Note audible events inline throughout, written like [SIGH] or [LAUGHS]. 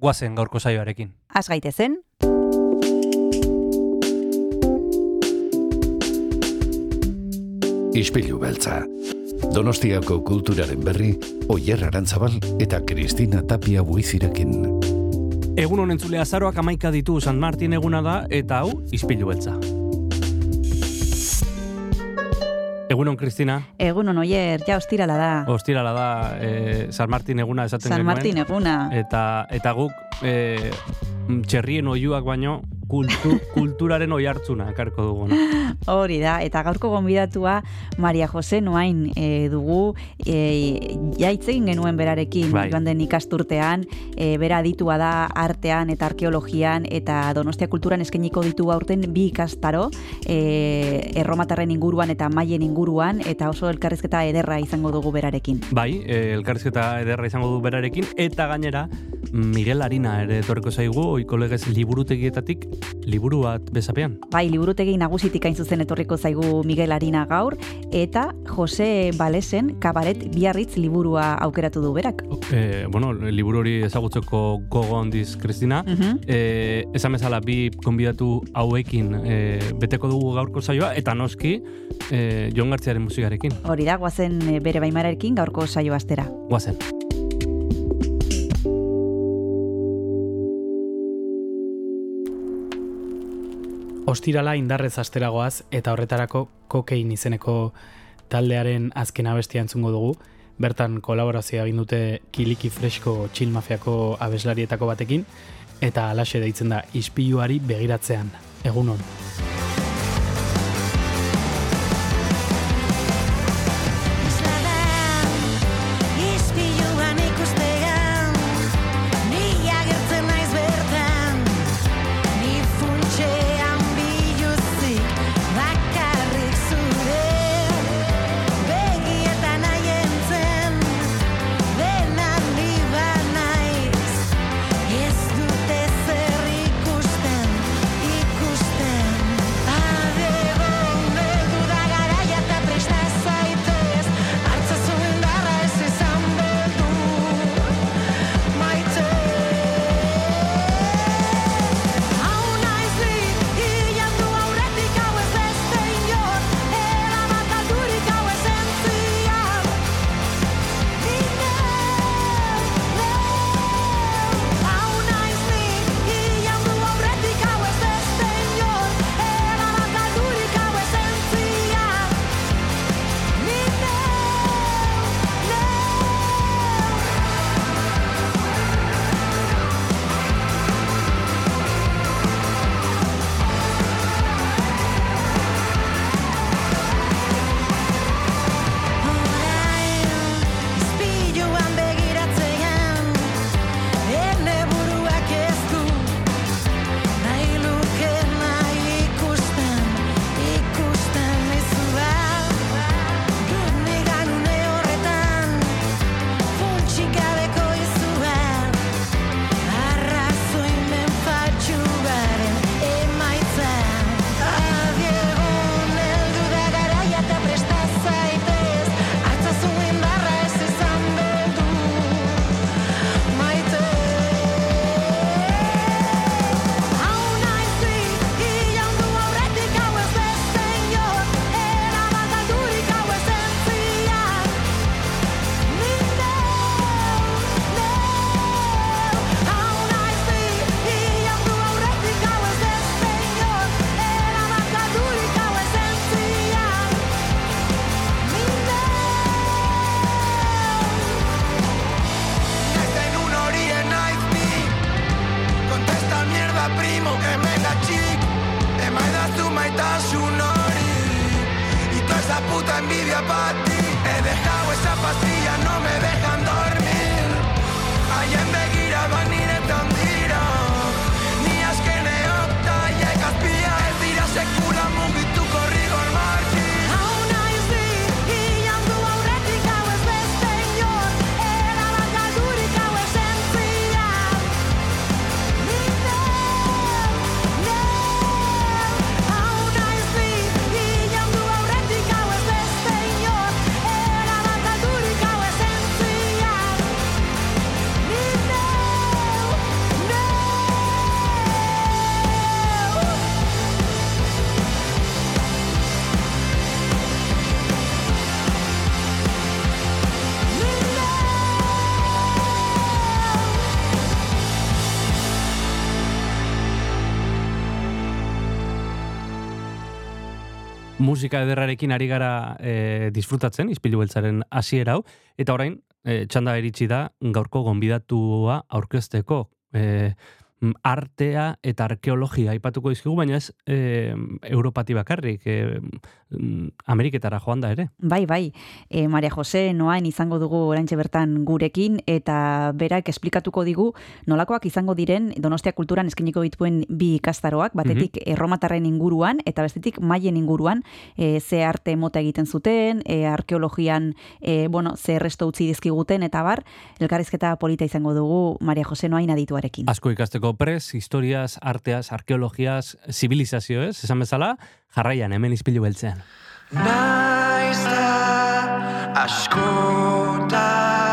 guazen gaurko saioarekin. Az gaitezen, Ispilu beltza. Donostiako kulturaren berri, Oyer Arantzabal eta Kristina Tapia buizirekin. Egun honen zule azaroak amaika ditu San Martin eguna da, eta hau, izpilu beltza. Egunon, Kristina. egun on oier, ja ostirala da. Ostirala da, eh, San Martin eguna esaten San genuen. Martin eguna. Eta, eta guk eh, txerrien oiuak baino kultu, [LAUGHS] kulturaren oi hartzuna ekarko duguna. Hori da, eta gaurko gonbidatua Maria Jose Noain e, dugu, e, jaitzegin genuen berarekin Bai. joan den ikasturtean, e, bera aditua da artean eta arkeologian eta Donostia kulturan eskainiko ditu aurten bi ikastaro, e, erromatarren inguruan eta maien inguruan, eta oso elkarrizketa ederra izango dugu berarekin. Bai, eh, elkarrizketa ederra izango du berarekin, eta gainera, Miguel Arina ere etorriko zaigu, oiko legez liburutegietatik, liburu bat bezapean. Bai, liburutegi nagusitik hain zuzen etorriko zaigu Miguel Arina gaur, eta Jose Balesen kabaret biarritz liburua aukeratu du berak. Eh, bueno, liburu hori ezagutzeko gogo handiz, Kristina. Mhm. Eh, esan bezala bi konbidatu hauekin eh, beteko dugu gaurko saioa, eta noski eh, Jon Gartziaren musikarekin. Hori da, guazen e, bere baimararekin gaurko saio astera. Guazen. Ostirala indarrez asteragoaz eta horretarako kokein izeneko taldearen azken abestia entzungo dugu. Bertan kolaborazioa egin dute Kiliki Fresko Chill Mafiako abeslarietako batekin eta alaxe deitzen da ispiluari begiratzean. Egunon. Ispiluan musika ederrarekin ari gara e, disfrutatzen, izpilu beltzaren hasiera hau, eta orain, e, txanda iritsi da, gaurko gonbidatua aurkezteko. E, artea eta arkeologia aipatuko dizkigu, baina ez e, Europati bakarrik, e, mm, Ameriketara joan da ere. Bai, bai. E, Maria Jose Noain izango dugu oraintxe bertan gurekin eta berak esplikatuko digu nolakoak izango diren Donostia kulturan eskainiko dituen bi ikastaroak, batetik erromatarren inguruan eta bestetik maien inguruan e, ze arte mota egiten zuten, e, arkeologian e, bueno, ze erresto utzi dizkiguten eta bar, elkarrizketa polita izango dugu Maria Jose Noain adituarekin. Asko ikasteko prez, historiaz, arteaz, arkeologiaz, zibilizazioez, esan bezala, jarraian hemen izpilu beltzean. Naiz da askotan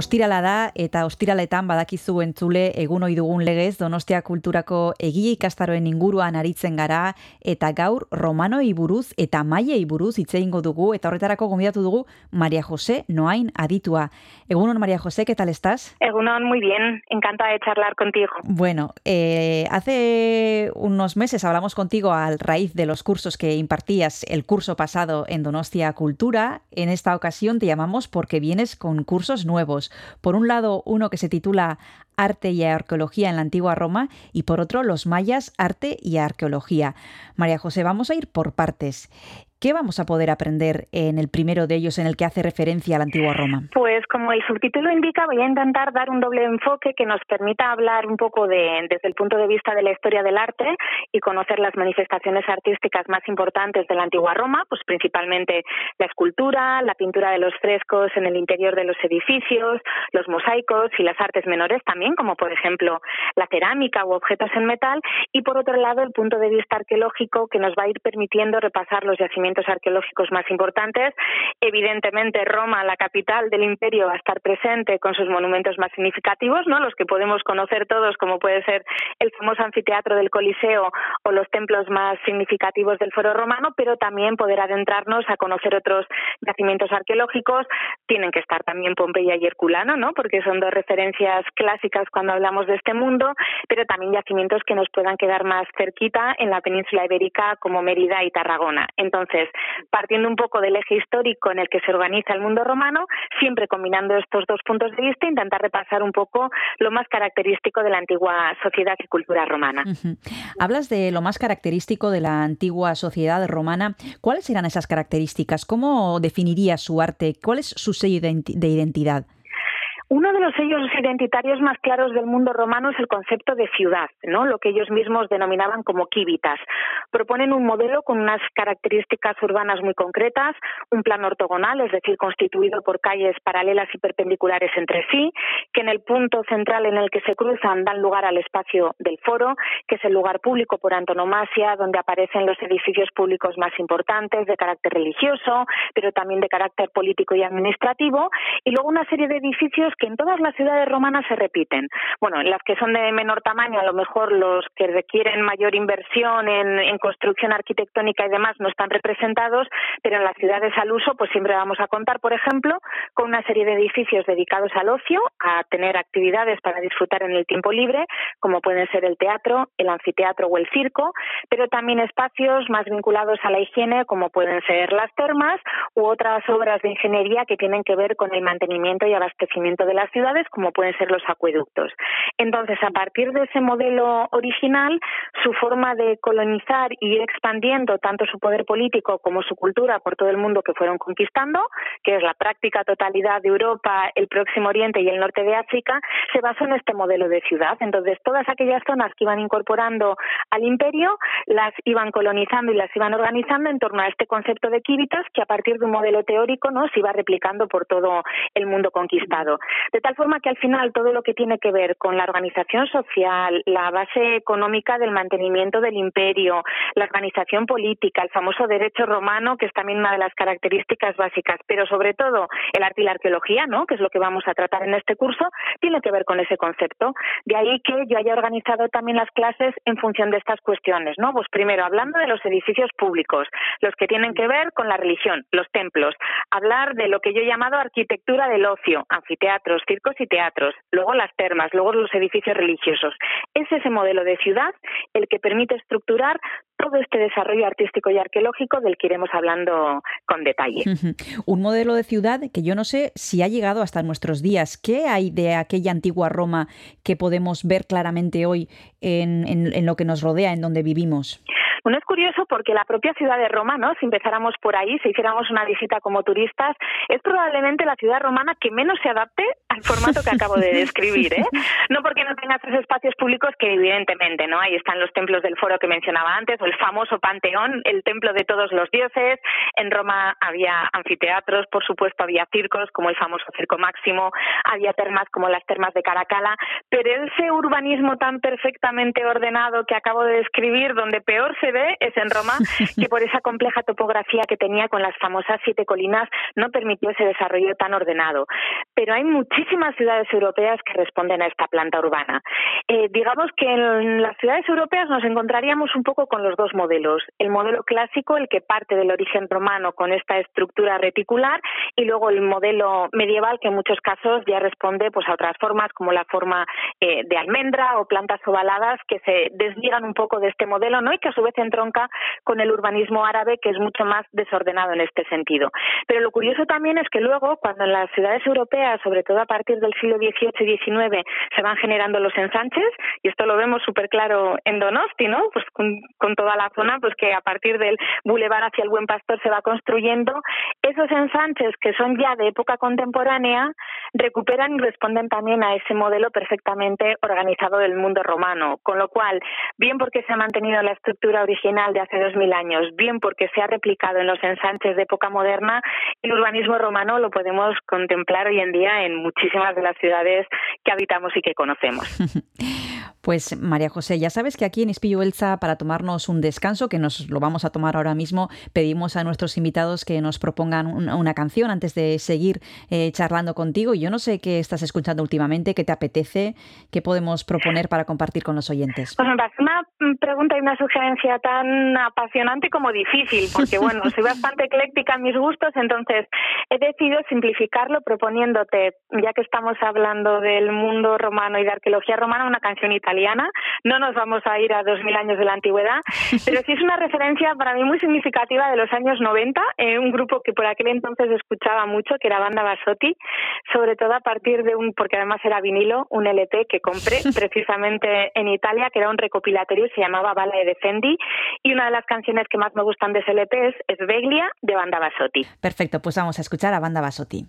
Ostirala da eta ostiraletan badakizu entzule egun ohi dugun legez Donostia kulturako egia ikastaroen inguruan aritzen gara eta gaur romanoi buruz eta maiei buruz hitz egingo dugu eta horretarako gonbidatu dugu Maria José Noain aditua. Egunon Maria José, ¿qué tal estás? Egunon, muy bien. Encantada de charlar contigo. Bueno, eh, hace unos meses hablamos contigo a raíz de los cursos que impartías el curso pasado en Donostia Cultura. En esta ocasión te llamamos porque vienes con cursos nuevos. Por un lado, uno que se titula Arte y Arqueología en la Antigua Roma y por otro, Los Mayas, Arte y Arqueología. María José, vamos a ir por partes. ¿Qué vamos a poder aprender en el primero de ellos en el que hace referencia a la antigua Roma? Pues como el subtítulo indica, voy a intentar dar un doble enfoque que nos permita hablar un poco de, desde el punto de vista de la historia del arte y conocer las manifestaciones artísticas más importantes de la antigua Roma, pues principalmente la escultura, la pintura de los frescos en el interior de los edificios, los mosaicos y las artes menores también, como por ejemplo la cerámica u objetos en metal, y por otro lado el punto de vista arqueológico que nos va a ir permitiendo repasar los yacimientos arqueológicos más importantes. Evidentemente Roma, la capital del imperio, va a estar presente con sus monumentos más significativos, ¿no? los que podemos conocer todos, como puede ser el famoso anfiteatro del Coliseo o los templos más significativos del Foro Romano, pero también poder adentrarnos a conocer otros yacimientos arqueológicos. Tienen que estar también Pompeya y Herculano, ¿no? porque son dos referencias clásicas cuando hablamos de este mundo, pero también yacimientos que nos puedan quedar más cerquita en la península ibérica como Mérida y Tarragona. Entonces, partiendo un poco del eje histórico en el que se organiza el mundo romano, siempre combinando estos dos puntos de vista, intentar repasar un poco lo más característico de la antigua sociedad y cultura romana. Hablas de lo más característico de la antigua sociedad romana. ¿Cuáles eran esas características? ¿Cómo definirías su arte? ¿Cuál es su sello de identidad? Uno de los sellos identitarios más claros del mundo romano es el concepto de ciudad, ¿no? lo que ellos mismos denominaban como kivitas. Proponen un modelo con unas características urbanas muy concretas, un plano ortogonal, es decir, constituido por calles paralelas y perpendiculares entre sí, que en el punto central en el que se cruzan dan lugar al espacio del foro, que es el lugar público por antonomasia, donde aparecen los edificios públicos más importantes de carácter religioso, pero también de carácter político y administrativo, y luego una serie de edificios que en todas las ciudades romanas se repiten. Bueno, en las que son de menor tamaño, a lo mejor los que requieren mayor inversión en, en construcción arquitectónica y demás no están representados, pero en las ciudades al uso, pues siempre vamos a contar, por ejemplo, con una serie de edificios dedicados al ocio, a tener actividades para disfrutar en el tiempo libre, como pueden ser el teatro, el anfiteatro o el circo, pero también espacios más vinculados a la higiene, como pueden ser las termas u otras obras de ingeniería que tienen que ver con el mantenimiento y abastecimiento de las ciudades, como pueden ser los acueductos. Entonces, a partir de ese modelo original, su forma de colonizar y ir expandiendo tanto su poder político como su cultura por todo el mundo que fueron conquistando, que es la práctica totalidad de Europa, el Próximo Oriente y el norte de África, se basó en este modelo de ciudad. Entonces, todas aquellas zonas que iban incorporando al imperio las iban colonizando y las iban organizando en torno a este concepto de kívitas que a partir de un modelo teórico no se iba replicando por todo el mundo conquistado. De tal forma que al final todo lo que tiene que ver con la organización social, la base económica del mantenimiento del imperio, la organización política, el famoso derecho romano, que es también una de las características básicas, pero sobre todo el arte y la arqueología, ¿no? que es lo que vamos a tratar en este curso, tiene que ver con ese concepto. De ahí que yo haya organizado también las clases en función de estas cuestiones. ¿no? Pues primero, hablando de los edificios públicos, los que tienen que ver con la religión, los templos, hablar de lo que yo he llamado arquitectura del ocio, anfiteatros, circos y teatros, luego las termas, luego los edificios religiosos. Es ese modelo de ciudad el que permite estructurar todo este desarrollo artístico y arqueológico del que iremos hablando con detalle. Un modelo de ciudad que yo no sé si ha llegado hasta nuestros días. ¿Qué hay de aquella antigua Roma que podemos ver claramente hoy en, en, en lo que nos rodea, en donde vivimos? Bueno, es curioso porque la propia ciudad de Roma, ¿no? si empezáramos por ahí, si hiciéramos una visita como turistas, es probablemente la ciudad romana que menos se adapte al formato que acabo de [LAUGHS] describir. ¿eh? No porque no tenga esos espacios públicos que evidentemente, ¿no? Ahí están los templos del foro que mencionaba antes, o el famoso Panteón, el templo de todos los dioses. En Roma había anfiteatros, por supuesto había circos, como el famoso Circo Máximo, había termas como las termas de Caracalla, pero ese urbanismo tan perfectamente ordenado que acabo de describir, donde peor se ve es en Roma, [LAUGHS] que por esa compleja topografía que tenía con las famosas siete colinas no permitió ese desarrollo tan ordenado. Pero hay muchísimas ciudades europeas que responden a esta planta urbana. Eh, digamos que en las ciudades europeas nos encontraríamos un poco con los dos modelos. El modelo clásico, el que parte del origen romano con esta estructura reticular, y luego el modelo medieval que en muchos casos ya responde pues a otras formas como la forma eh, de almendra o plantas ovaladas que se desligan un poco de este modelo, ¿no? Y que a su vez entronca con el urbanismo árabe que es mucho más desordenado en este sentido. Pero lo curioso también es que luego cuando en las ciudades europeas, sobre todo a partir del siglo XVIII y XIX, se van generando los ensanches, y esto lo vemos súper claro en Donosti, ¿no? Pues con, con toda la zona, pues que a partir del bulevar hacia el Buen Pastor se va construyendo, esos ensanches que son ya de época contemporánea recuperan y responden también a ese modelo perfectamente organizado del mundo romano, con lo cual, bien porque se ha mantenido la estructura original de hace dos mil años, bien porque se ha replicado en los ensanches de época moderna, el urbanismo romano lo podemos contemplar hoy en día en muchísimas de las ciudades que habitamos y que conocemos. [LAUGHS] Pues María José, ya sabes que aquí en Espillo Elsa, para tomarnos un descanso, que nos lo vamos a tomar ahora mismo, pedimos a nuestros invitados que nos propongan una, una canción antes de seguir eh, charlando contigo. Yo no sé qué estás escuchando últimamente, qué te apetece, qué podemos proponer para compartir con los oyentes. Pues me parece una pregunta y una sugerencia tan apasionante como difícil, porque [LAUGHS] bueno, soy bastante ecléctica en mis gustos, entonces he decidido simplificarlo proponiéndote, ya que estamos hablando del mundo romano y de arqueología romana, una canción italiana italiana. No nos vamos a ir a 2000 años de la antigüedad, [LAUGHS] pero sí es una referencia para mí muy significativa de los años 90, eh, un grupo que por aquel entonces escuchaba mucho, que era Banda Basotti, sobre todo a partir de un, porque además era vinilo, un LP que compré [LAUGHS] precisamente en Italia, que era un recopilatorio, se llamaba Bala de Defendi, y una de las canciones que más me gustan de ese LP es, es Veglia, de Banda Basotti. Perfecto, pues vamos a escuchar a Banda Basotti.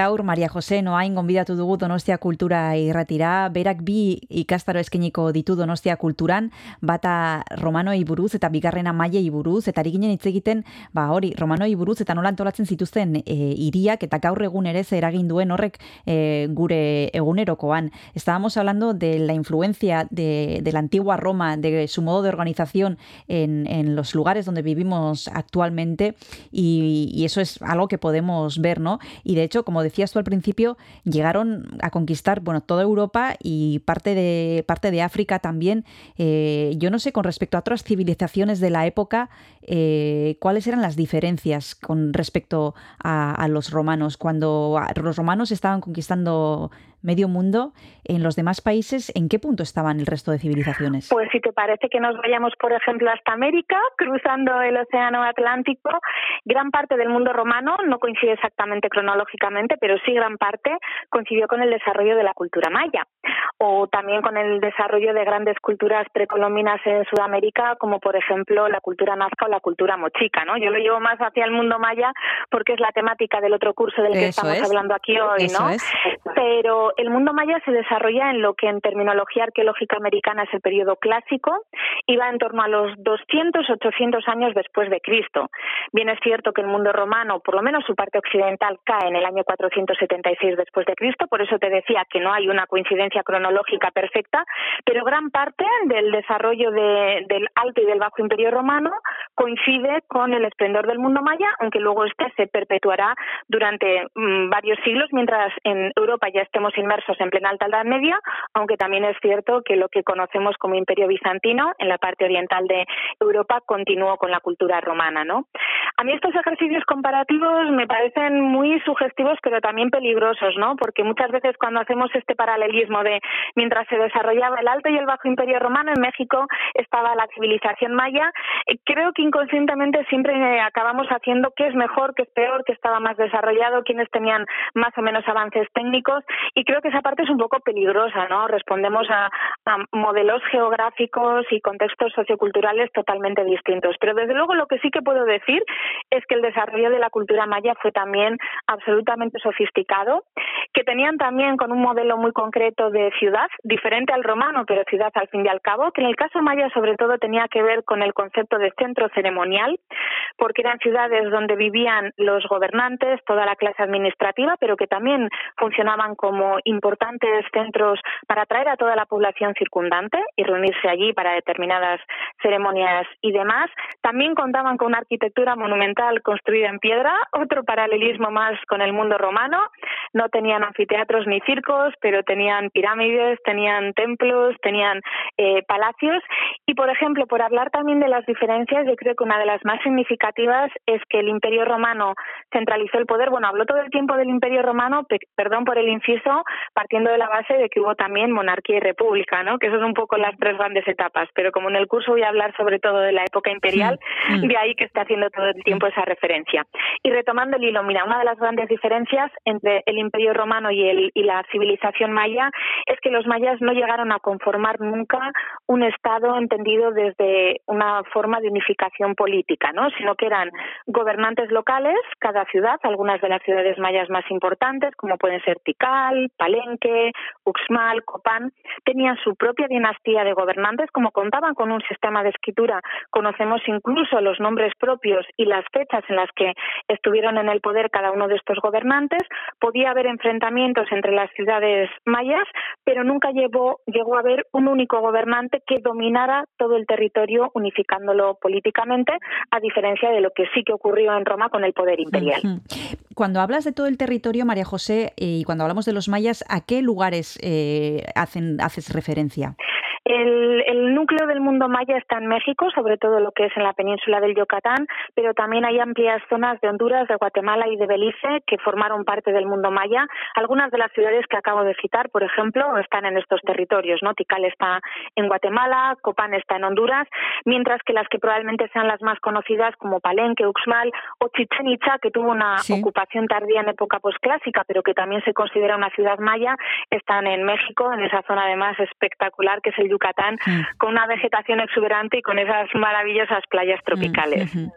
Gaur Maria Jose Noain gonbidatu dugu Donostia Kultura irratira, berak bi ikastaro eskeniko ditu Donostia Kulturan, bata Romanoi buruz eta bigarrena Maiei buruz eta ari ginen hitz egiten, ba hori, Romanoi buruz eta nola antolatzen zituzten e, hiriak eta gaur egun ere ze eragin duen horrek e, gure egunerokoan. Estábamos hablando de la influencia de, de la antigua Roma, de su modo de organización en, en los lugares donde vivimos actualmente y, y eso es algo que podemos ver, ¿no? Y de hecho, como decías tú al principio, llegaron a conquistar, bueno, toda Europa y parte de, parte de África también. Eh, yo no sé, con respecto a otras civilizaciones de la época, eh, cuáles eran las diferencias con respecto a, los romanos. Cuando los romanos estaban conquistando medio mundo, en los demás países, ¿en qué punto estaban el resto de civilizaciones? Pues si te parece que nos vayamos, por ejemplo, hasta América, cruzando el Océano Atlántico, gran parte del mundo romano no coincide exactamente cronológicamente, pero sí gran parte coincidió con el desarrollo de la cultura maya o también con el desarrollo de grandes culturas precolombinas en Sudamérica, como por ejemplo la cultura nazca o la cultura mochica, ¿no? Yo lo llevo más hacia el mundo maya porque es la temática del otro curso del que Eso estamos es. hablando aquí hoy, Eso ¿no? es. Pero el mundo maya se desarrolla en lo que en terminología arqueológica americana es el periodo clásico y va en torno a los 200, 800 años después de Cristo. Bien es cierto que el mundo romano, por lo menos su parte occidental, cae en el año 476 después de Cristo, por eso te decía que no hay una coincidencia cronológica perfecta, pero gran parte del desarrollo de- del Alto y del Bajo Imperio Romano coincide con el esplendor del mundo maya, aunque luego este se perpetuará durante mm, varios siglos, mientras en Europa ya estemos inmersos en plena Alta Edad Media, aunque también es cierto que lo que conocemos como Imperio Bizantino en la parte oriental de Europa continuó con la cultura romana, ¿no? A mí estos ejercicios comparativos me parecen muy sugestivos, pero también peligrosos, ¿no? Porque muchas veces cuando hacemos este paralelismo de mientras se desarrollaba el Alto y el Bajo Imperio Romano, en México estaba la civilización maya, eh, creo que inconscientemente siempre eh, acabamos haciendo qué es mejor, qué es peor, qué estaba más desarrollado, quiénes tenían más o menos avances técnicos, y creo que esa parte es un poco peligrosa, ¿no? Respondemos a, modelos geográficos y contextos socioculturales totalmente distintos. Pero desde luego lo que sí que puedo decir es que el desarrollo de la cultura maya fue también absolutamente sofisticado, que tenían también con un modelo muy concreto de ciudad, diferente al romano, pero ciudad al fin y al cabo, que en el caso maya sobre todo tenía que ver con el concepto de centro ceremonial, porque eran ciudades donde vivían los gobernantes, toda la clase administrativa, pero que también funcionaban como importantes centros para atraer a toda la población circundante y reunirse allí para determinadas ceremonias y demás. También contaban con una arquitectura monumental construida en piedra, otro paralelismo más con el mundo romano. No tenían anfiteatros ni circos, pero tenían pirámides, tenían templos, tenían eh, palacios. Y, por ejemplo, por hablar también de las diferencias, yo creo que una de las más significativas es que el Imperio Romano centralizó el poder. Bueno, habló todo el tiempo del Imperio Romano, pe- perdón por el inciso, partiendo de la base de que hubo también monarquía y república, ¿no? Que son un poco las tres grandes etapas. Pero como en el curso voy a hablar sobre todo de la época imperial, de ahí que está haciendo todo el tiempo esa referencia. Y retomando el hilo, mira, una de las grandes diferencias entre el Imperio Romano y, el, y la civilización maya es que los mayas no llegaron a conformar nunca un Estado entendido desde una forma de unificación política, ¿no? sino que eran gobernantes locales, cada ciudad, algunas de las ciudades mayas más importantes, como pueden ser Tikal, Palenque, Uxmal, Copán, tenían su propia dinastía de gobernantes, como contaban con un sistema de escritura, conocemos incluso los nombres propios y las fechas en las que estuvieron en el poder cada uno de estos gobernantes, podía haber enfrentamientos entre las ciudades mayas, pero nunca llegó a haber un único gobernante que dominara todo el territorio unificándolo políticamente, a diferencia de lo que sí que ocurrió en Roma con el poder imperial. Cuando hablas de todo el territorio, María José, eh, y cuando hablamos de los mayas, ¿a qué lugares eh, hacen, haces referencia? El, el núcleo del mundo maya está en México, sobre todo lo que es en la península del Yucatán, pero también hay amplias zonas de Honduras, de Guatemala y de Belice que formaron parte del mundo maya. Algunas de las ciudades que acabo de citar, por ejemplo, están en estos territorios. ¿no? Tikal está en Guatemala, Copán está en Honduras, mientras que las que probablemente sean las más conocidas, como Palenque, Uxmal o Chichen Itza, que tuvo una Sí. ocupación tardía en época posclásica, pero que también se considera una ciudad maya, están en México, en esa zona además espectacular que es el Yucatán, Mm. con una vegetación exuberante y con esas maravillosas playas tropicales. Mm.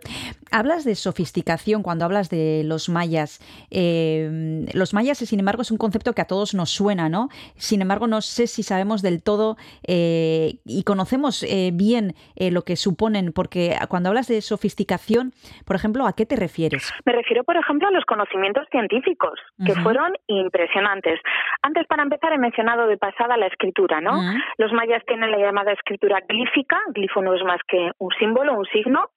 Hablas de sofisticación cuando hablas de los mayas. Eh, los mayas, sin embargo, es un concepto que a todos nos suena, ¿no? Sin embargo, no sé si sabemos del todo eh, y conocemos eh, bien eh, lo que suponen, porque cuando hablas de sofisticación, por ejemplo, ¿a qué te refieres? Me refiero, por ejemplo, a los conocimientos científicos, que fueron impresionantes. Antes, para empezar, he mencionado de pasada la escritura, ¿no? Los mayas tienen la llamada escritura glífica, glifo no es más que un símbolo, un signo,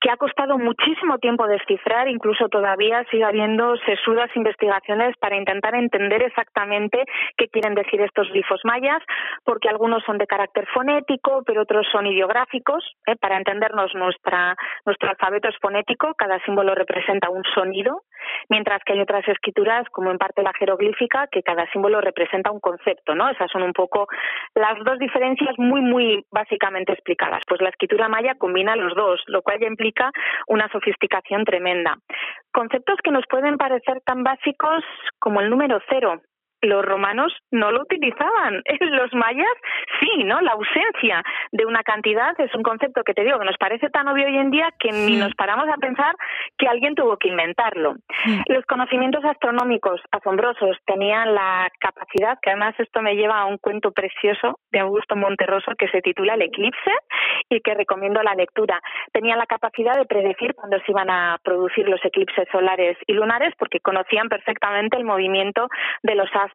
que ha costado muchísimo tiempo descifrar, incluso todavía sigue habiendo sesudas investigaciones para intentar entender exactamente qué quieren decir estos glifos mayas, porque algunos son de carácter fonético, pero otros son ideográficos. ¿eh? Para entendernos, nuestra, nuestro alfabeto es fonético, cada símbolo representa un sonido, mientras que hay otras escrituras, como en parte la jeroglífica, que cada símbolo representa un concepto, ¿no? Esas son un poco las dos diferencias muy, muy básicamente explicadas. Pues la escritura maya combina los dos, lo cual ya implica una sofisticación tremenda. Conceptos que nos pueden parecer tan básicos como el número cero. Los romanos no lo utilizaban. [LAUGHS] Los mayas sí, ¿no? La ausencia de una cantidad es un concepto que te digo que nos parece tan obvio hoy en día que ni nos paramos a pensar que alguien tuvo que inventarlo. Los conocimientos astronómicos asombrosos tenían la capacidad, que además esto me lleva a un cuento precioso de Augusto Monterroso que se titula El eclipse y que recomiendo la lectura. Tenían la capacidad de predecir cuándo se iban a producir los eclipses solares y lunares porque conocían perfectamente el movimiento de los astros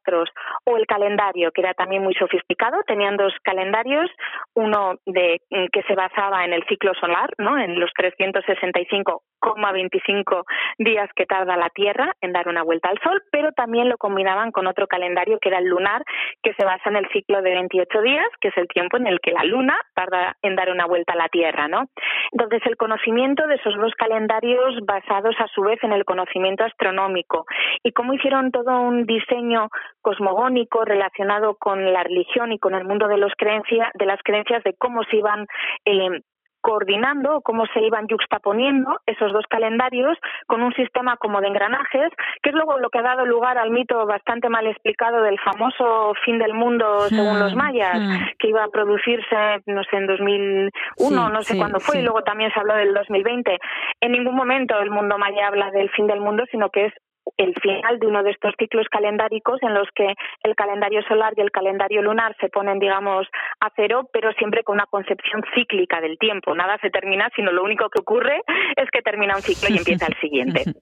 o el calendario, que era también muy sofisticado. Tenían dos calendarios, uno de mm, que se basaba en el ciclo solar, ¿no? En los 365,25 días que tarda la Tierra en dar una vuelta al Sol, pero también lo combinaban con otro calendario que era el lunar, que se basa en el ciclo de 28 días, que es el tiempo en el que la Luna tarda en dar una vuelta a la Tierra, ¿no? Entonces, el conocimiento de esos dos calendarios basados a su vez en el conocimiento astronómico y cómo hicieron todo un diseño cosmogónico relacionado con la religión y con el mundo de, los creencia, de las creencias de cómo se iban eh, coordinando, cómo se iban juxtaponiendo esos dos calendarios con un sistema como de engranajes, que es luego lo que ha dado lugar al mito bastante mal explicado del famoso fin del mundo según Mm, los mayas, mm. que iba a producirse, no sé, en 2001, Sí, no sé sí, cuándo fue, sí. y luego también se habló del 2020. En ningún momento el mundo maya habla del fin del mundo, sino que es el final de uno de estos ciclos calendáricos en los que el calendario solar y el calendario lunar se ponen, digamos, a cero, pero siempre con una concepción cíclica del tiempo. Nada se termina, sino lo único que ocurre es que termina un ciclo y empieza el siguiente. [LAUGHS]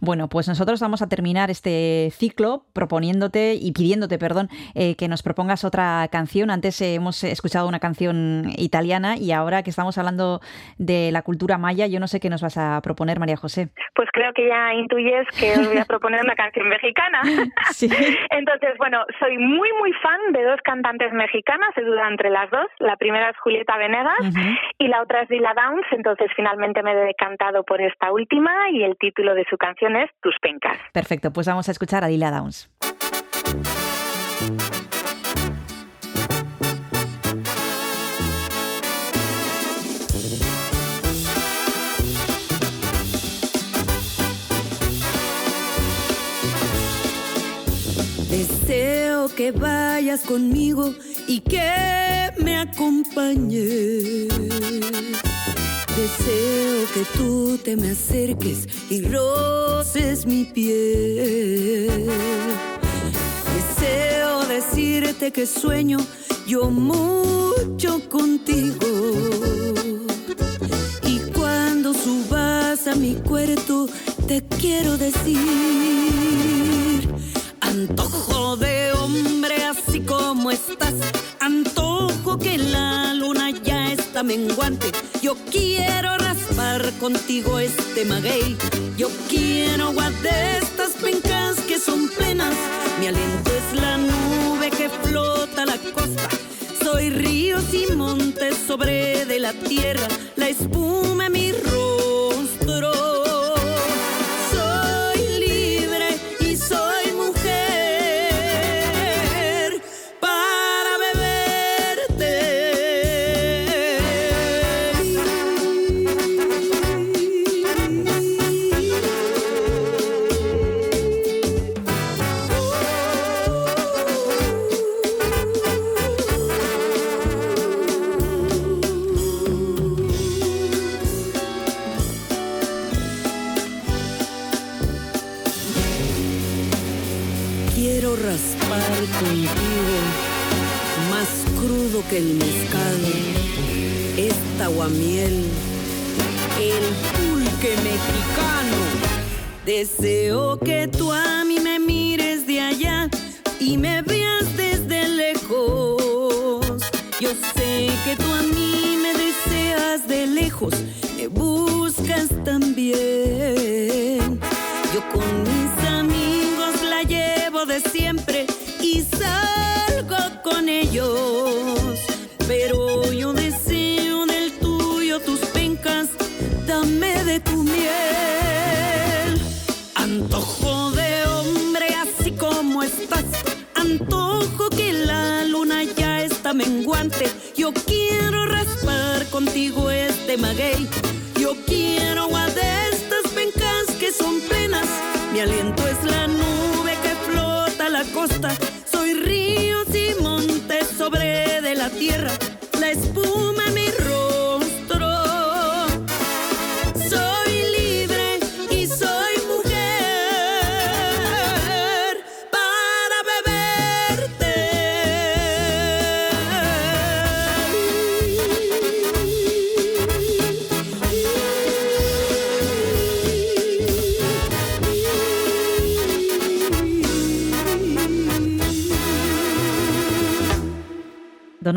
Bueno, pues nosotros vamos a terminar este ciclo proponiéndote y pidiéndote, perdón, eh, que nos propongas otra canción. Antes eh, hemos escuchado una canción italiana y ahora que estamos hablando de la cultura maya, yo no sé qué nos vas a proponer, María José. Pues creo que ya intuyes que os voy a proponer una canción mexicana. [LAUGHS] Sí. Entonces, bueno, soy muy, muy fan de dos cantantes mexicanas, se duda entre las dos. La primera es Julieta Venegas y la otra es Dila Downs, entonces finalmente me he decantado por esta última y el título de su canción es Tus pencas. Perfecto, pues vamos a escuchar a Dila Downs. Deseo que vayas conmigo y que me acompañes. Deseo que tú te me acerques y roces mi piel. Deseo decirte que sueño yo mucho contigo. Y cuando subas a mi cuarto, te quiero decir, antojo de hombre así como estás, antojo que la luna ya está menguante. Yo quiero raspar contigo este maguey, yo quiero de estas pencas que son plenas. Mi aliento es la nube que flota la costa. Soy ríos y montes sobre de la tierra, la espuma en mi rostro. Deseo que tú a mí me mires de allá y me veas desde lejos. Yo sé que tú a mí me deseas de lejos, me buscas también. Yo con mis amigos la llevo de siempre y salgo con ellos. Yo quiero raspar contigo este maguey. Yo quiero agua de estas pencas que son plenas. Mi aliento es la nube que flota a la costa. Soy ríos y montes sobre de la tierra. La espuma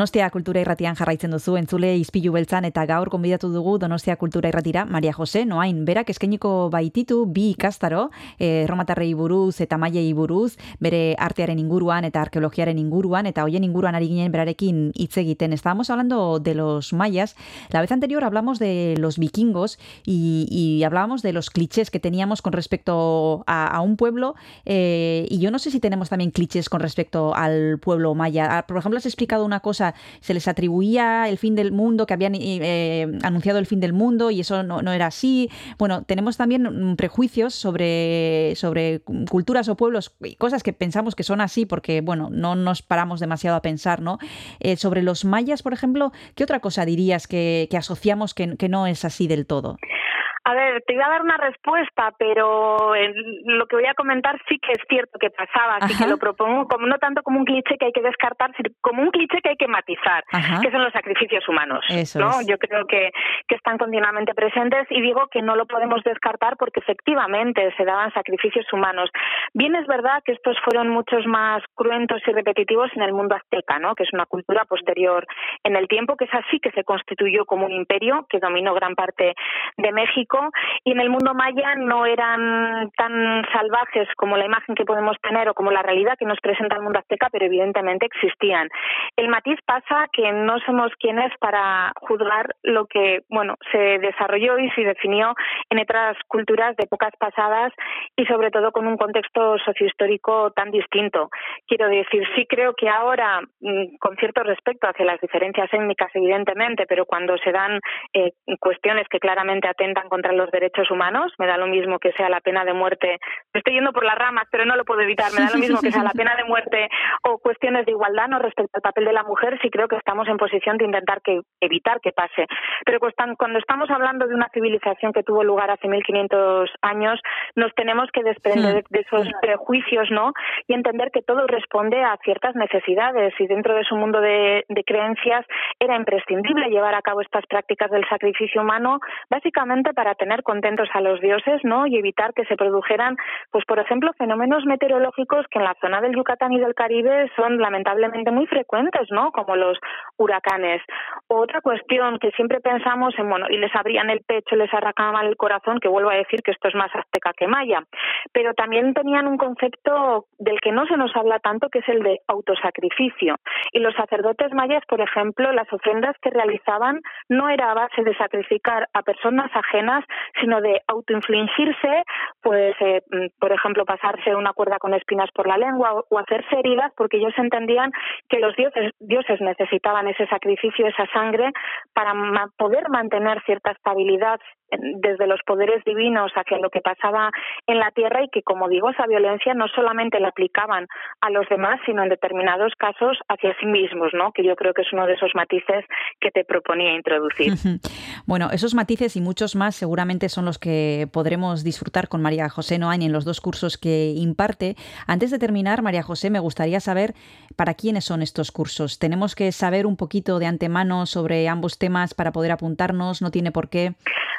Donostia Kultura Irratian jarraitzen duzu entzule izpilu beltzan eta gaur konbidatu dugu Donostia Kultura Irratira Maria Jose Noain. Berak eskainiko baititu bi ikastaro eh, erromatarrei buruz eta maiei buruz bere artearen inguruan eta arkeologiaren inguruan eta hoien inguruan ari ginen berarekin hitz estábamos hablando de los mayas. La vez anterior hablamos de los vikingos y, y hablábamos de los clichés que teníamos con respecto a, a un pueblo eh, y yo no sé si tenemos también clichés con respecto al pueblo maya. Ah, Por ejemplo, has explicado una cosa, se les atribuía el fin del mundo, que habían eh, anunciado el fin del mundo y eso no, no era así. Bueno, tenemos también prejuicios sobre, sobre culturas o pueblos y cosas que pensamos que son así porque, bueno, no nos paramos demasiado a pensar, ¿no? Eh, sobre los mayas, por ejemplo, ¿qué otra cosa dirías que, que asociamos que no es así del todo? A ver, te iba a dar una respuesta, pero en lo que voy a comentar sí que es cierto que pasaba, así Ajá. que lo propongo como no tanto como un cliché que hay que descartar, sino como un cliché que hay que matizar, Ajá. que son los sacrificios humanos. Eso ¿no? es. Yo creo que, que están continuamente presentes y digo que no lo podemos descartar porque efectivamente se daban sacrificios humanos. Bien es verdad que estos fueron muchos más cruentos y repetitivos en el mundo azteca, ¿no? que es una cultura posterior en el tiempo, que es así que se constituyó como un imperio que dominó gran parte de México y en el mundo maya no eran tan salvajes como la imagen que podemos tener o como la realidad que nos presenta el mundo azteca, pero evidentemente existían. El matiz pasa que no somos quienes para juzgar lo que bueno se desarrolló y se definió en otras culturas de épocas pasadas y sobre todo con un contexto sociohistórico tan distinto. Quiero decir, sí creo que ahora, mm, con cierto respecto hacia las diferencias étnicas, evidentemente, pero cuando se dan eh, cuestiones que claramente atentan contra los derechos humanos, me da lo mismo que sea la pena de muerte. Me estoy yendo por las ramas, pero no lo puedo evitar. Me da lo mismo que sea la pena de muerte o cuestiones de igualdad no respecto al papel de la mujer. Sí creo que estamos en posición de intentar que evitar que pase. Pero cuando estamos hablando de una civilización que tuvo lugar hace 1500 años, nos tenemos que desprender de- de esos prejuicios, ¿no? Y entender que todo responde a ciertas necesidades y dentro de su mundo de, de creencias era imprescindible llevar a cabo estas prácticas del sacrificio humano, básicamente para tener contentos a los dioses, ¿no? Y evitar que se produjeran, pues por ejemplo, fenómenos meteorológicos que en la zona del Yucatán y del Caribe son lamentablemente muy frecuentes, ¿no? Como los huracanes. Otra cuestión que siempre pensamos en, bueno, y les abrían el pecho, les arrancaban el corazón, que vuelvo a decir que esto es más azteca que maya, pero también tenían un concepto del que no se nos habla tanto, que es el de autosacrificio. Y los sacerdotes mayas, por ejemplo, las ofrendas que realizaban no era a base de sacrificar a personas ajenas, sino de autoinfligirse, pues, eh, mm, por ejemplo, pasarse una cuerda con espinas por la lengua o, o hacerse heridas, porque ellos entendían que los dioses, dioses necesitaban ese sacrificio, esa sangre, para poder mantener cierta estabilidad desde los poderes divinos hacia lo que pasaba en la tierra y que, como digo, esa violencia no solamente la aplicaban a los demás, sino en determinados casos hacia sí mismos, ¿no? Que yo creo que es uno de esos matices que te proponía introducir. Bueno, esos matices y muchos más son los que podremos disfrutar con María José Noain en los dos cursos que imparte. Antes de terminar, María José, me gustaría saber para quiénes son estos cursos. Tenemos que saber un poquito de antemano sobre ambos temas para poder apuntarnos, no tiene por qué.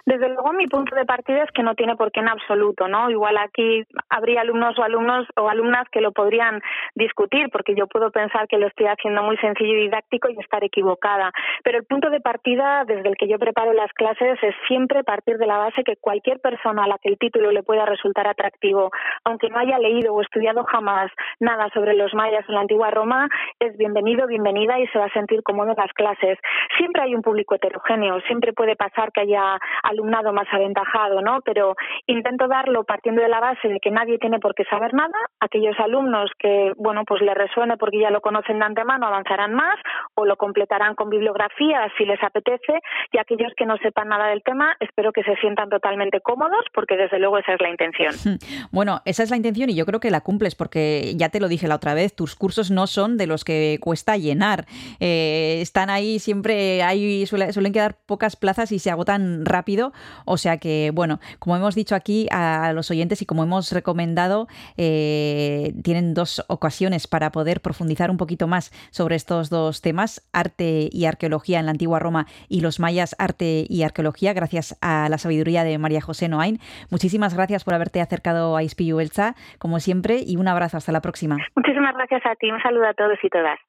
Desde luego, mi punto de partida es que no tiene por qué en absoluto, ¿no? Igual aquí habría alumnos o alumnos o alumnas que lo podrían discutir, porque yo puedo pensar que lo estoy haciendo muy sencillo y didáctico y estar equivocada. Pero el punto de partida desde el que yo preparo las clases es siempre partir de la base que cualquier persona a la que el título le pueda resultar atractivo, aunque no haya leído o estudiado jamás nada sobre los mayas en la antigua Roma, es bienvenido, bienvenida y se va a sentir cómodo en las clases. Siempre hay un público heterogéneo, siempre puede pasar que haya alumnado más aventajado, ¿no? Pero intento darlo partiendo de la base de que nadie tiene por qué saber nada. Aquellos alumnos que, bueno, pues les resuene porque ya lo conocen de antemano avanzarán más o lo completarán con bibliografía si les apetece y aquellos que no sepan nada del tema espero que se sientan totalmente cómodos porque desde luego esa es la intención. [LAUGHS] Bueno, esa es la intención y yo creo que la cumples porque ya te lo dije la otra vez, tus cursos no son de los que cuesta llenar. Eh, están ahí siempre, hay, suele- suelen quedar pocas plazas y se agotan rápido. O sea que, bueno, como hemos dicho aquí a los oyentes y como hemos recomendado, eh, tienen dos ocasiones para poder profundizar un poquito más sobre estos dos temas, arte y arqueología en la antigua Roma y los mayas, arte y arqueología, gracias a la sabiduría de María José Noain. Muchísimas gracias por haberte acercado a Ispiu Elsa, como siempre, y un abrazo. Hasta la próxima. Muchísimas gracias a ti. Un saludo a todos y todas.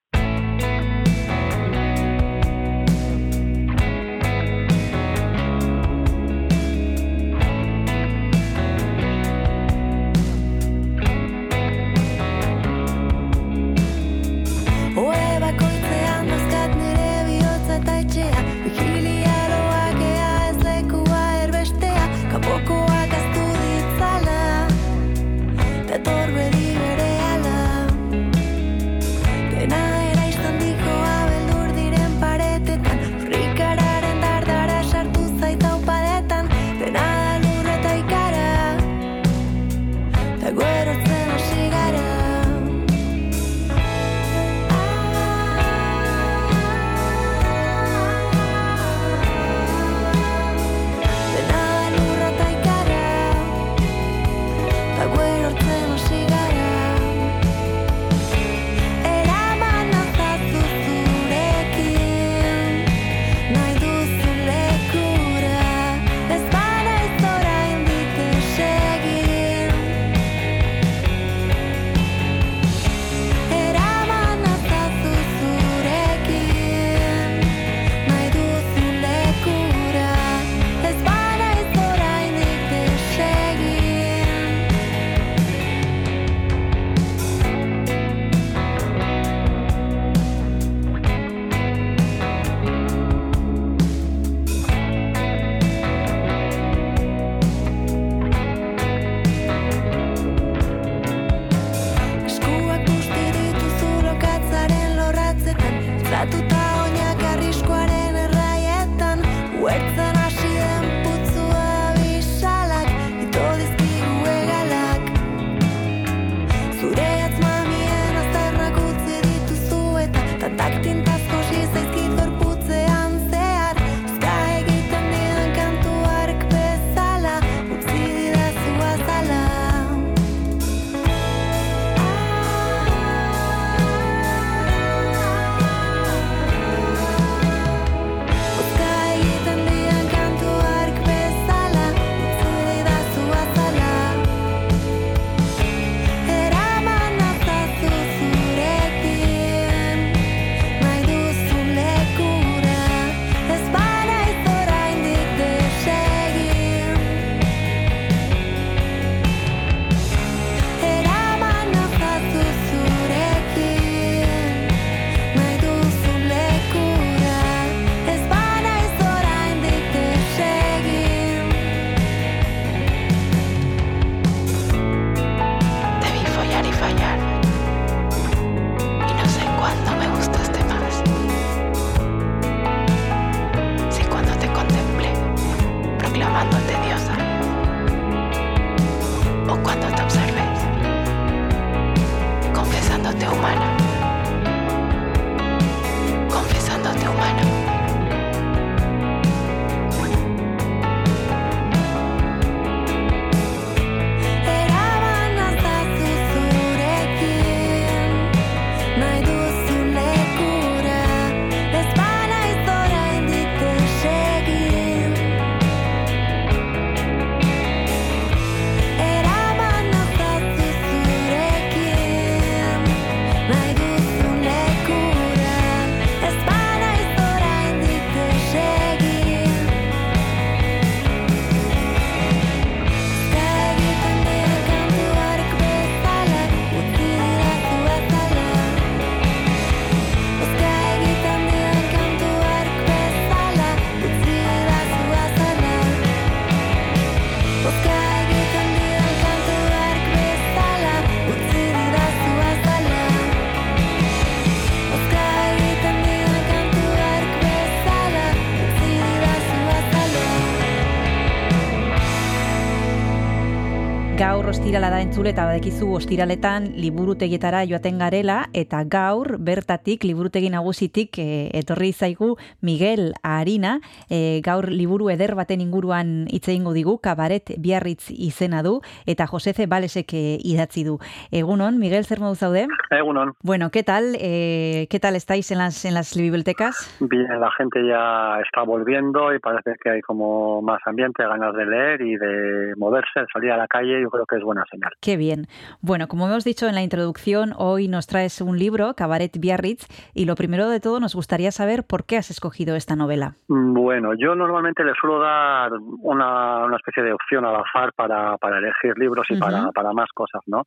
Entzule eta badekizu ostiraletan liburutegietara joaten garela eta gaur bertatik liburutegi nagusitik e, etorri zaigu Miguel Arina e, gaur liburu eder baten inguruan hitz egingo digu Kabaret Biarritz izena du eta Josece Balesek e, idatzi du. Egunon, Miguel, zer modu zaude? Egunon. Bueno, ¿qué tal? Eh, ¿Qué tal estáis en las, en las bibliotecas? Bien, la gente ya está volviendo y parece que hay como más ambiente, ganas de leer y de moverse, de salir a la calle, yo creo que es buena señal. Qué bien. Bueno, como hemos dicho en la introducción, hoy nos traes un libro, Cabaret Biarritz, y lo primero de todo nos gustaría saber por qué has escogido esta novela. Bueno, yo normalmente le suelo dar una, una especie de opción al azar para, para elegir libros y para, para más cosas, ¿no?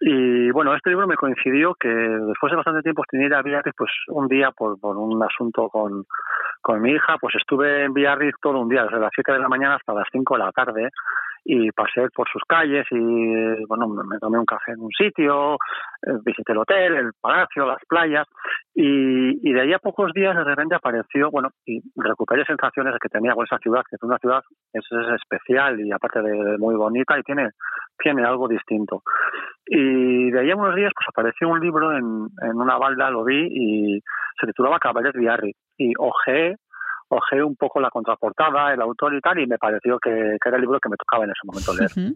Y bueno, este libro me coincidió que después de bastante tiempo a Biarritz, pues un día por, por un asunto con, con mi hija, pues estuve en Biarritz todo un día, desde las 7 de la mañana hasta las 5 de la tarde, y pasé por sus calles y bueno, me tomé un café en un sitio, eh, visité el hotel, el palacio, las playas, y, y de ahí a pocos días de repente apareció, bueno, y recuperé sensaciones que tenía con esa ciudad, que es una ciudad es, es especial y aparte de, muy bonita y tiene, tiene algo distinto. Y de ahí a unos días pues apareció un libro en, en una balda, lo vi y se titulaba Cabaret Biarritz. Y ojeé, ojeé un poco la contraportada, el autor y tal, y me pareció que, que era el libro que me tocaba en ese momento leer.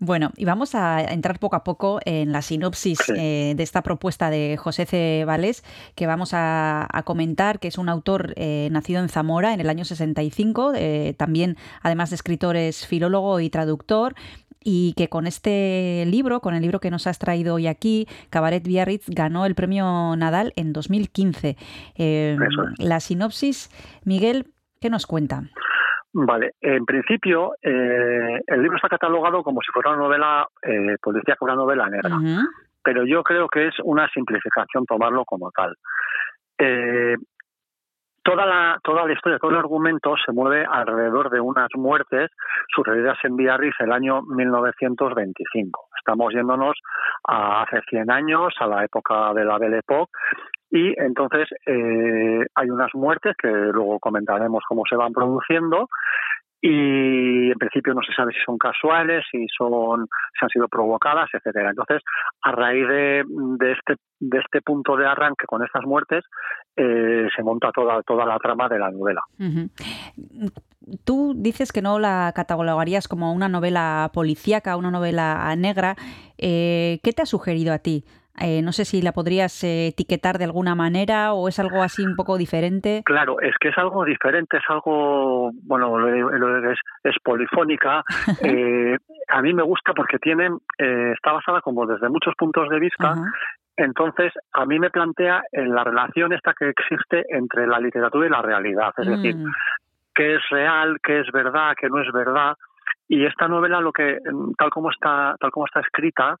Bueno, y vamos a entrar poco a poco en la sinopsis Sí. eh, de esta propuesta de José C. Vales, que vamos a, a comentar, que es un autor eh, nacido en Zamora en el año 65, eh, también, además de escritor, es filólogo y traductor, y que con este libro, con el libro que nos has traído hoy aquí, Cabaret Biarritz, ganó el premio Nadal en 2015. Eh, Eso es. la sinopsis, Miguel, ¿qué nos cuenta? Vale, en principio eh, el libro está catalogado como si fuera una novela eh, policíaca, una novela negra. Pero yo creo que es una simplificación tomarlo como tal. Eh, toda la toda la historia, todo el argumento se mueve alrededor de unas muertes sucedidas en Biarritz el año 1925. Estamos yéndonos a hace 100 años, a la época de la Belle Époque, y entonces eh, hay unas muertes que luego comentaremos cómo se van produciendo y en principio no se sabe si son casuales, si son si han sido provocadas, etcétera. Entonces, a raíz de, de este de este punto de arranque con estas muertes eh, se monta toda toda la trama de la novela. Tú dices que no la catalogarías como una novela policíaca, una novela negra. Eh, ¿Qué te ha sugerido a ti? Eh, no sé si la podrías eh, etiquetar de alguna manera o es algo así un poco diferente. Claro, es que es algo diferente, es algo, bueno, lo- lo- es, es polifónica. [LAUGHS] Eh, a mí me gusta porque tiene, está basada como desde muchos puntos de vista. Entonces, a mí me plantea en la relación esta que existe entre la literatura y la realidad. Es decir, Mm, qué es real, qué es verdad, qué no es verdad. Y esta novela, lo que tal como está, tal como está escrita,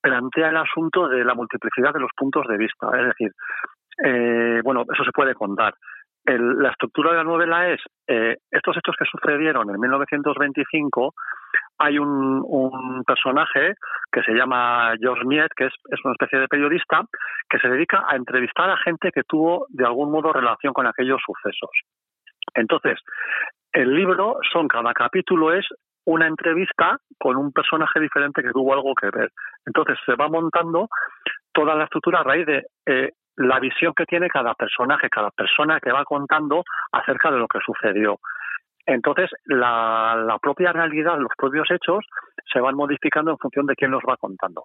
plantea el asunto de la multiplicidad de los puntos de vista. Es decir, eh, bueno, eso se puede contar. El- la estructura de la novela es eh, estos hechos que sucedieron en 1925. Hay un, un personaje que se llama George Miet, que es, es una especie de periodista que se dedica a entrevistar a gente que tuvo de algún modo relación con aquellos sucesos. Entonces, el libro son, cada capítulo es una entrevista con un personaje diferente que tuvo algo que ver. Entonces se va montando toda la estructura a raíz de eh, la visión que tiene cada personaje, cada persona que va contando acerca de lo que sucedió. Entonces, la, la propia realidad, los propios hechos, se van modificando en función de quién los va contando.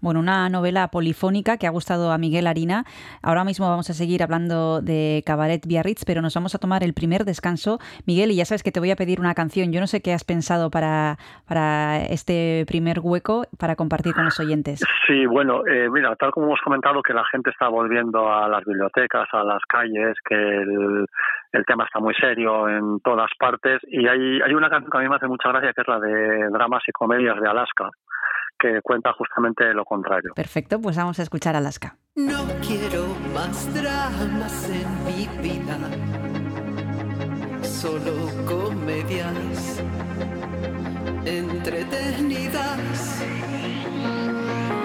Bueno, una novela polifónica que ha gustado a Miguel Harina. Ahora mismo vamos a seguir hablando de Cabaret Biarritz, pero nos vamos a tomar el primer descanso. Miguel, y ya sabes que te voy a pedir una canción. Yo no sé qué has pensado para, para este primer hueco para compartir con los oyentes. Sí, bueno, eh, mira, tal como hemos comentado que la gente está volviendo a las bibliotecas, a las calles, que el, el tema está muy serio en todas partes y hay, hay una canción que a mí me hace mucha gracia que es la de Dramas y Comedias de Alaska, que cuenta justamente lo contrario. Perfecto, pues vamos a escuchar Alaska. No quiero más dramas en mi vida, solo comedias entretenidas.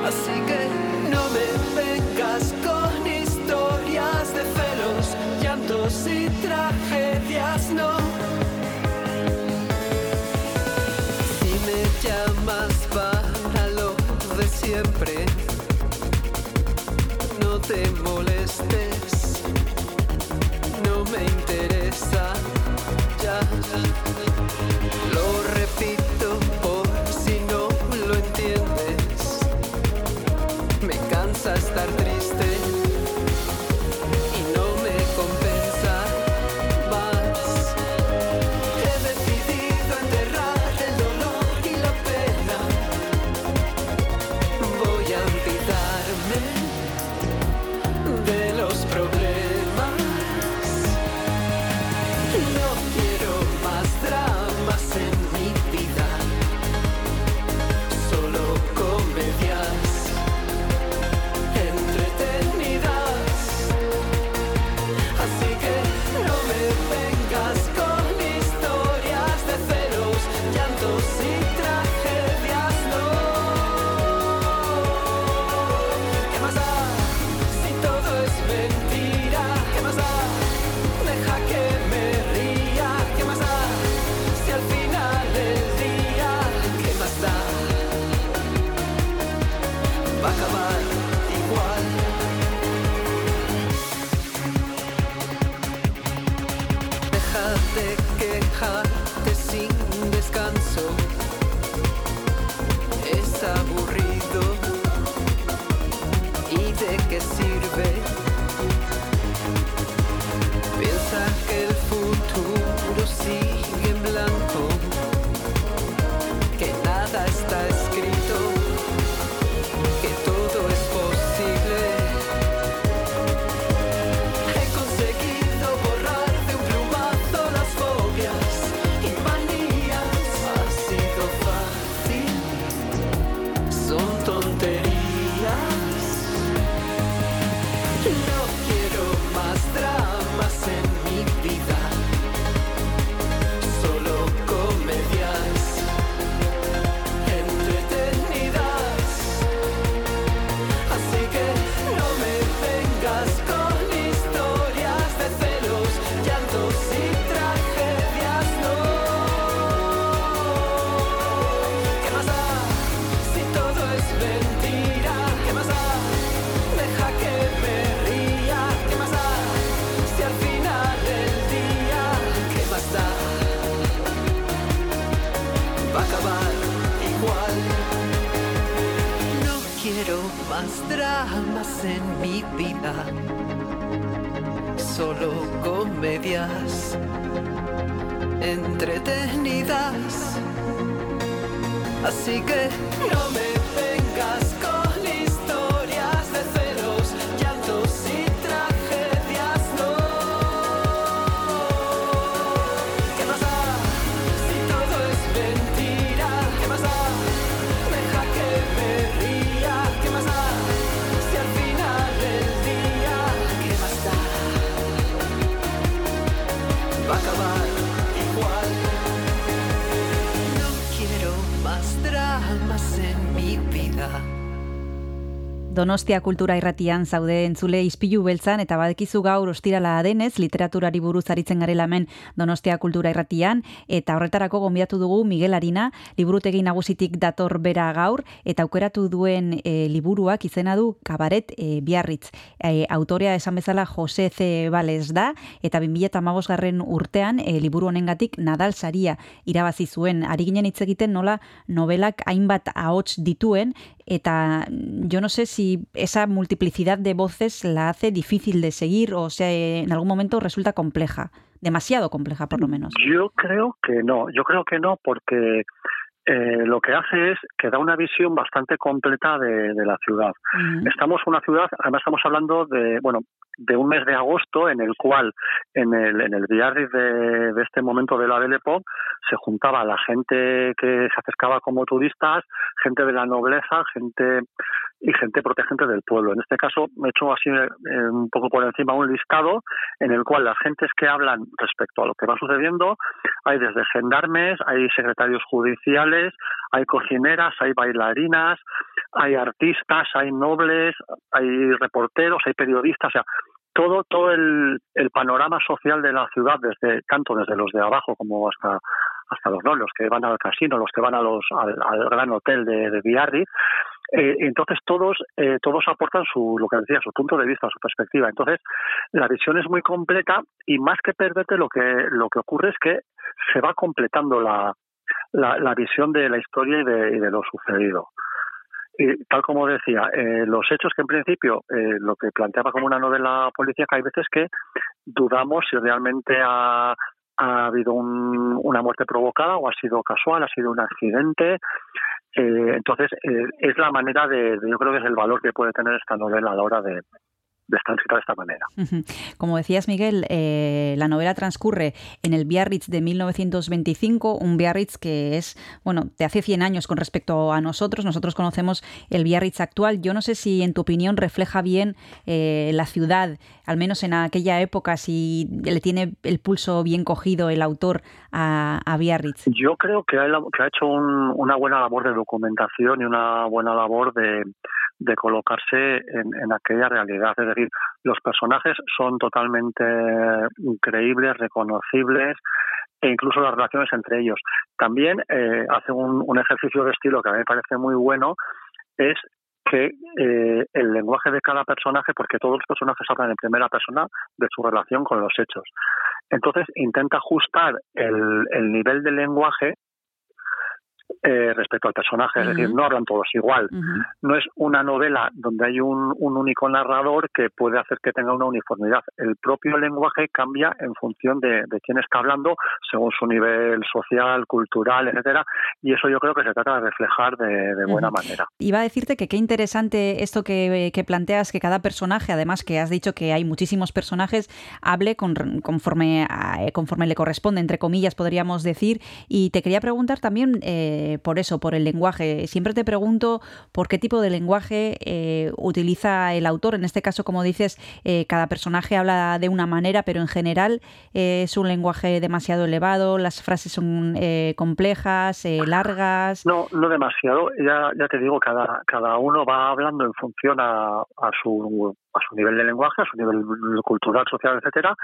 Así que no me vengas con historias de celos, llantos y tragedias, no. llamas para lo de siempre. No te molestes, no me interesa ya. Lo repito por si no lo entiendes. Me cansa estar Donostia kultura irratian zaude entzule ispilu beltzan eta badekizu gaur ostirala denez literaturari buruz aritzen garela hemen Donostia kultura irratian eta horretarako gonbiatu dugu Miguel Arina liburutegi nagusitik dator bera gaur eta aukeratu duen e, liburuak izena du Kabaret e, Biarritz. E, autorea esan bezala Jose C. Bales da eta 2015 garren urtean e, liburu honengatik Nadal saria irabazi zuen. Ari ginen hitz egiten nola novelak hainbat ahots dituen eta yo no sé si esa multiplicidad de voces la hace difícil de seguir o sea, en algún momento resulta compleja, demasiado compleja por lo menos. Yo creo que no, yo creo que no porque eh, lo que hace es que da una visión bastante completa de, de la ciudad. Estamos en una ciudad, además estamos hablando de, bueno, de un mes de agosto en el cual en el, en el Biarritz de, este momento de la Belle Époque se juntaba la gente que se acercaba como turistas, gente de la nobleza, gente y gente protegente del pueblo. En este caso me he hecho así eh, un poco por encima un listado en el cual las gentes que hablan respecto a lo que va sucediendo hay desde gendarmes, hay secretarios judiciales, hay cocineras, hay bailarinas, hay artistas, hay nobles, hay reporteros, hay periodistas, o sea, todo todo el, panorama social de la ciudad desde tanto desde los de abajo como hasta hasta los no, los que van al casino, los que van a los al, al gran hotel de, de Biarritz, Eh, entonces todos eh, todos aportan su lo que decía su punto de vista su perspectiva. Entonces la visión es muy completa y más que perderte lo que lo que ocurre es que se va completando la la, la visión de la historia y de lo sucedido y tal como decía, eh, los hechos que en principio eh, lo que planteaba como una novela policíaca, hay veces que dudamos si realmente ha, ha habido un- una muerte provocada o ha sido casual, ha sido un accidente. Eh, entonces, eh, es la manera de- yo creo que es el valor que puede tener esta novela a la hora de, de esta manera. Como decías, Miguel, eh, la novela transcurre en el Biarritz de 1925, un Biarritz que es, bueno, de hace 100 años con respecto a nosotros. Nosotros conocemos el Biarritz actual. Yo no sé si, en tu opinión, refleja bien eh, la ciudad, al menos en aquella época, si le tiene el pulso bien cogido el autor a, a Biarritz. Yo creo que ha, que ha hecho un- una buena labor de documentación y una buena labor de, de colocarse en, en aquella realidad. Es decir, los personajes son totalmente creíbles, reconocibles e incluso las relaciones entre ellos. También eh, hace un, un ejercicio de estilo que a mí me parece muy bueno, es que eh, el lenguaje de cada personaje, porque todos los personajes hablan en primera persona de su relación con los hechos. Entonces intenta ajustar el, el nivel de lenguaje eh, respecto al personaje, es decir, no hablan todos igual. No es una novela donde hay un, un único narrador que puede hacer que tenga una uniformidad. El propio lenguaje cambia en función de, de quién está hablando, según su nivel social, cultural, etcétera, y eso yo creo que se trata de reflejar de, de buena manera. Iba a decirte que qué interesante esto que, que planteas, que cada personaje, además que has dicho que hay muchísimos personajes, hable con- conforme, a- eh, conforme le corresponde, entre comillas, podríamos decir. Y te quería preguntar también eh, por eso, por el lenguaje. Siempre te pregunto por qué tipo de lenguaje eh, utiliza el autor. En este caso, como dices, eh, cada personaje habla de una manera, pero en general eh, es un lenguaje demasiado elevado, las frases son eh, complejas, eh, largas. No, no demasiado. Ya, ya te digo, cada, cada uno va hablando en función a, su a su nivel de lenguaje, a su nivel cultural, social, etcétera.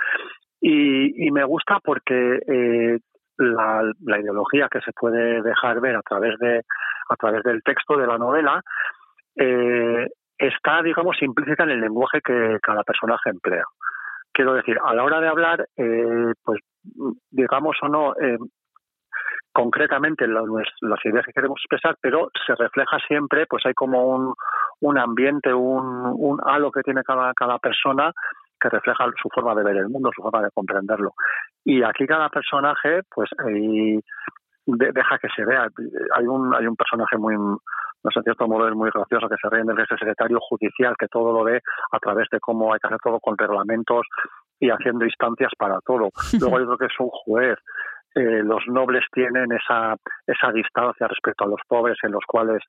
Y, me gusta porque eh, la, la ideología que se puede dejar ver a través de a través del texto de la novela eh, está, digamos, implícita en el lenguaje que cada personaje emplea. Quiero decir, a la hora de hablar, eh, pues digamos o no, eh, concretamente nues- las ideas que queremos expresar, pero se refleja siempre, pues hay como un, un ambiente, un, un halo que tiene cada, cada persona que refleja su forma de ver el mundo, su forma de comprenderlo. Y aquí cada personaje, pues de- deja que se vea. Hay un, hay un personaje muy, no sé, en cierto modo es muy gracioso que se ríen del que es el secretario judicial, que todo lo ve a través de cómo hay que hacer todo con reglamentos y haciendo instancias para todo. [LAUGHS] Luego hay otro que es un juez. Eh, los nobles tienen esa, esa distancia respecto a los pobres en los cuales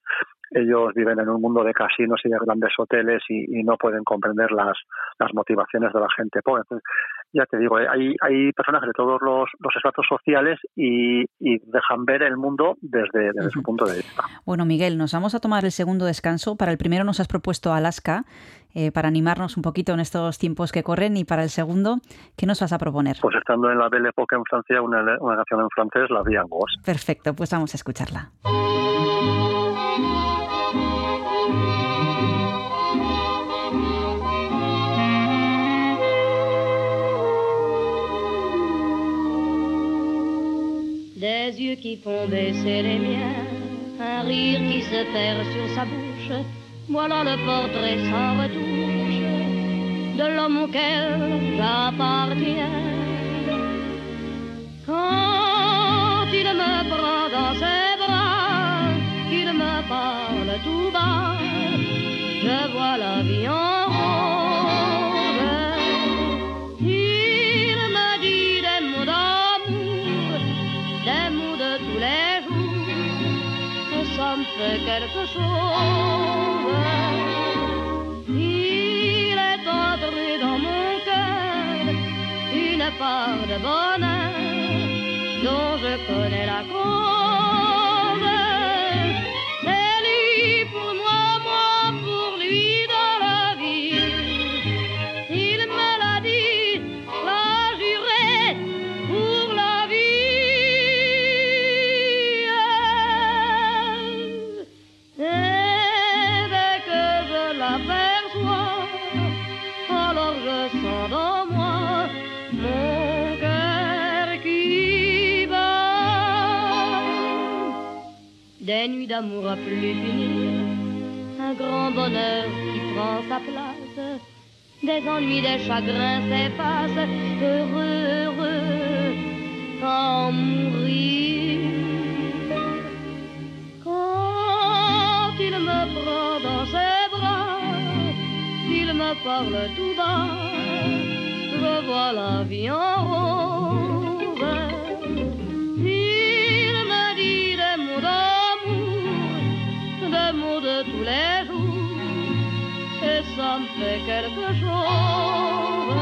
ellos viven en un mundo de casinos y de grandes hoteles y, y no pueden comprender las, las motivaciones de la gente pobre. Entonces, ya te digo, eh, hay, hay personajes de todos los, los estratos sociales y, y dejan ver el mundo desde, desde su punto de vista. Bueno, Miguel, nos vamos a tomar el segundo descanso. Para el primero nos has propuesto Alaska, eh, para animarnos un poquito en estos tiempos que corren. Y para el segundo, ¿qué nos vas a proponer? Pues estando en la Belle Époque en Francia, una, una canción en francés, la Vie. Perfecto, pues vamos a escucharla. Des yeux qui font baisser les miens, un rire qui se perd sur sa bouche. Voilà le portrait sans retouche de l'homme auquel j'appartiens. Quand il me prend dans ses bras, qu'il me parle tout bas, je vois la vie en fait quelque chose. Il est entré dans mon cœur une part de bonheur dont je connais la cause. Des nuits d'amour à plus finir, un grand bonheur qui prend sa place, des ennuis, des chagrins s'effacent, heureux, heureux, mourir. Quand il me prend dans ses bras, il me parle tout bas, je vois la vie en rose. Les jours, et ça me fait quelque chose.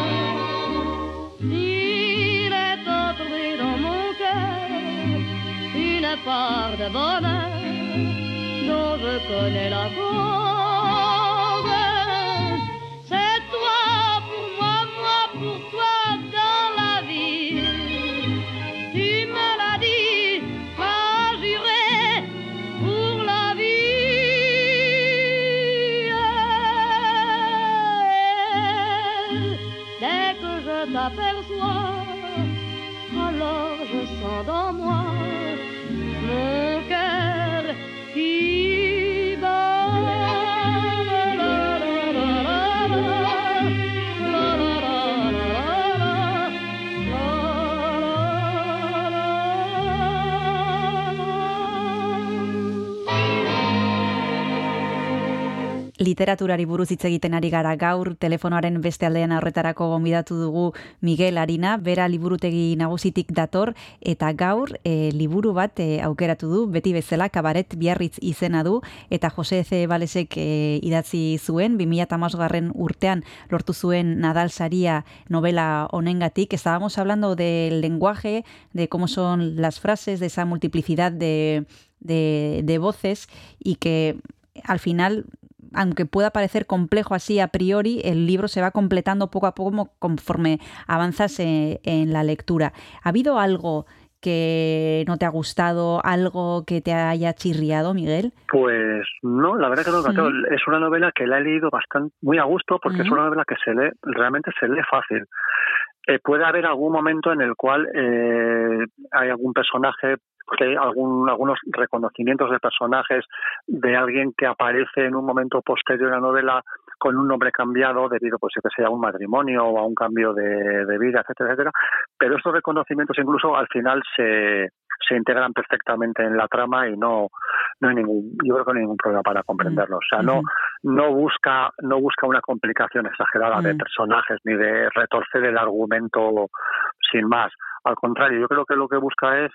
Il est entré dans mon cœur une part de bonheur dont je connais la cause. Literaturari buruz hitz egiten ari gara gaur telefonoaren beste aldean horretarako gonbidatu dugu Miguel Arina, bera liburutegi nagusitik dator eta gaur e, liburu bat e, aukeratu du, beti bezala kabaret biarritz izena du eta Jose C. Balesek e, idatzi zuen, 2008 garren urtean lortu zuen Nadal Saria novela honengatik. Estábamos hablando del lenguaje, de cómo son las frases, de esa multiplicidad de, de, de voces y que al final aunque pueda parecer complejo así a priori, el libro se va completando poco a poco conforme avanzas eh, en la lectura. ¿Ha habido algo que no te ha gustado, algo que te haya chirriado, Miguel? Pues no, la verdad que no. claro, Es una novela que la he leído bastante muy a gusto porque es una novela que se lee, realmente se lee fácil. Eh, puede haber algún momento en el cual eh, hay algún personaje que hay algún, algunos reconocimientos de personajes de alguien que aparece en un momento posterior a la novela con un nombre cambiado debido pues que sea a un matrimonio o a un cambio de, de vida, etcétera, etcétera. Pero estos reconocimientos incluso al final se, se integran perfectamente en la trama y no, no hay ningún, yo creo que no hay ningún problema para comprenderlo. O sea, no, no busca, no busca una complicación exagerada de Mm. personajes ni de retorcer el argumento sin más. Al contrario, yo creo que lo que busca es,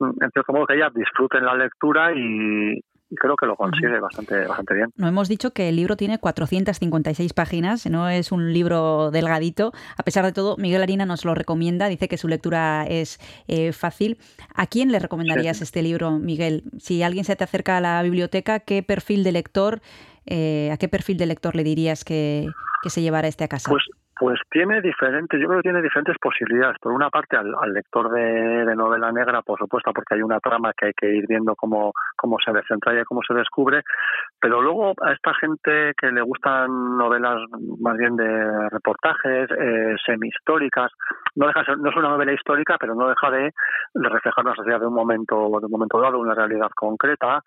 en cierto modo, que ella disfruten la lectura y, y creo que lo consigue bastante, bastante bien. No hemos dicho que el libro tiene 456 páginas, no es un libro delgadito. A pesar de todo, Miguel Harina nos lo recomienda, dice que su lectura es eh, fácil. ¿A quién le recomendarías Sí. este libro, Miguel? Si alguien se te acerca a la biblioteca, ¿qué perfil de lector, eh, a qué perfil de lector le dirías que, que se llevara este a casa? Pues, pues tiene diferentes, yo creo que tiene diferentes posibilidades. Por una parte, al, lector de, novela negra, por supuesto, porque hay una trama que hay que ir viendo cómo, cómo se desentraña y cómo se descubre. Pero luego a esta gente que le gustan novelas más bien de reportajes, eh, semi-históricas, no, deja no es una novela histórica, pero no deja de, de reflejar una sociedad de un momento, de un momento dado, una realidad concreta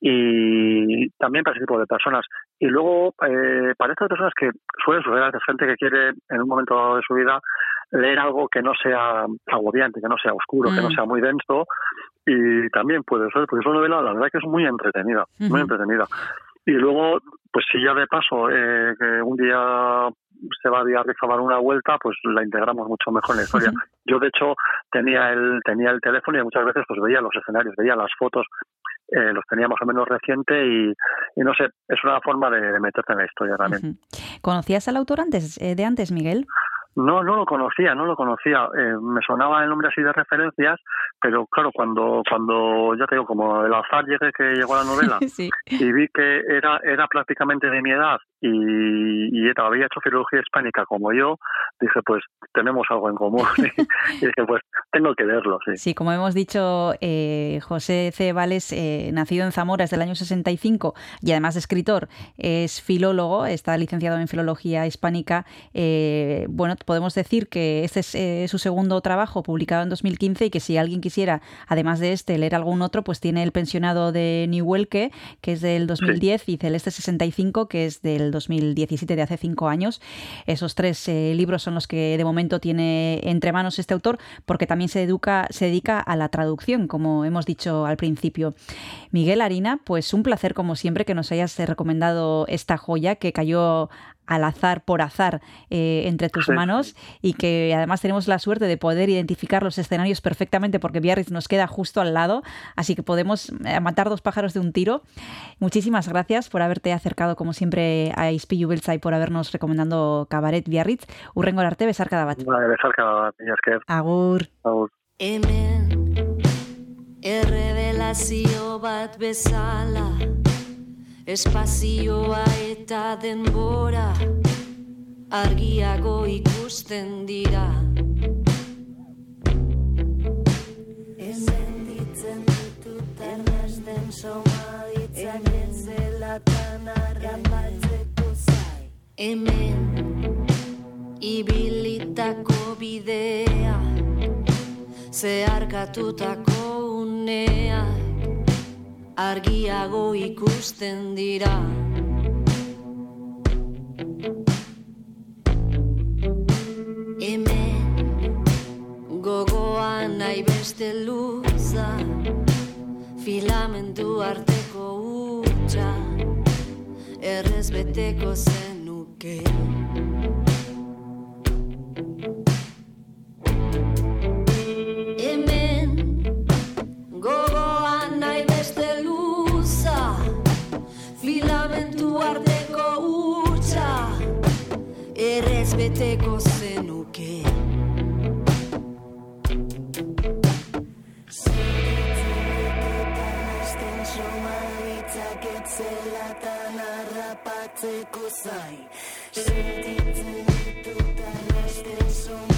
y también para ese tipo de personas. Y luego, eh, para estas personas que suelen suceder de gente que quiere en un momento dado de su vida leer algo que no sea agobiante, que no sea oscuro, que no Mm. sea muy denso, y también puede ser, porque es una novela, la verdad que es muy entretenida, muy entretenida. Y luego, pues si ya de paso, eh, que un día se va a dar una vuelta, pues la integramos mucho mejor en la historia. Yo, de hecho, tenía el, tenía el teléfono y muchas veces pues veía los escenarios, veía las fotos, eh, los tenía más o menos reciente y, y no sé, es una forma de, de meterte en la historia también. ¿Conocías al autor antes, eh, de antes, Miguel? No, no lo conocía, no lo conocía. Eh, me sonaba el nombre así de referencias, pero claro, cuando, cuando ya te digo, como el azar llegué que llegó a la novela [LAUGHS] sí. y vi que era, era prácticamente de mi edad y, y había hecho filología hispánica como yo, dije, pues tenemos algo en común. [LAUGHS] y dije, pues tengo que verlo, sí. Sí, como hemos dicho, eh, José C. Vales, eh, nacido en Zamora desde el año 65 y además de escritor, es filólogo, está licenciado en filología hispánica. Eh, bueno, podemos decir que este es eh, su segundo trabajo publicado en 2015 y que si alguien quisiera, además de este, leer algún otro, pues tiene El pensionado de Nihuelque, que es del 2010, y Celeste 65, que es del 2017, de hace cinco años. Esos tres eh, libros son los que de momento tiene entre manos este autor, porque también se, educa, se dedica a la traducción, como hemos dicho al principio. Miguel Harina, pues un placer como siempre que nos hayas eh, recomendado esta joya que cayó al azar, por azar, eh, entre tus Sí. manos y que además tenemos la suerte de poder identificar los escenarios perfectamente porque Biarritz nos queda justo al lado, así que podemos eh, matar dos pájaros de un tiro. Muchísimas gracias por haberte acercado como siempre a Ispilu Beltza y por habernos recomendando Cabaret Biarritz. Urrengo arte, besar cada bat. Vale, besarka bat, mila esker. Agur. Agur. Hemen bat bezala Espazioa eta denbora argiago ikusten dira. Hemen ditzen ditut ernesten somaditzak zelatan arrapatzeko zai. Hemen ibilitako bidea zeharkatutako uneak argiago ikusten dira. Hemen gogoan nahi beste luza filamentu arteko utxa errez beteko zenuke. Errez beteko zenuke. harrapatzeko zai Sentitzen ditut arrasten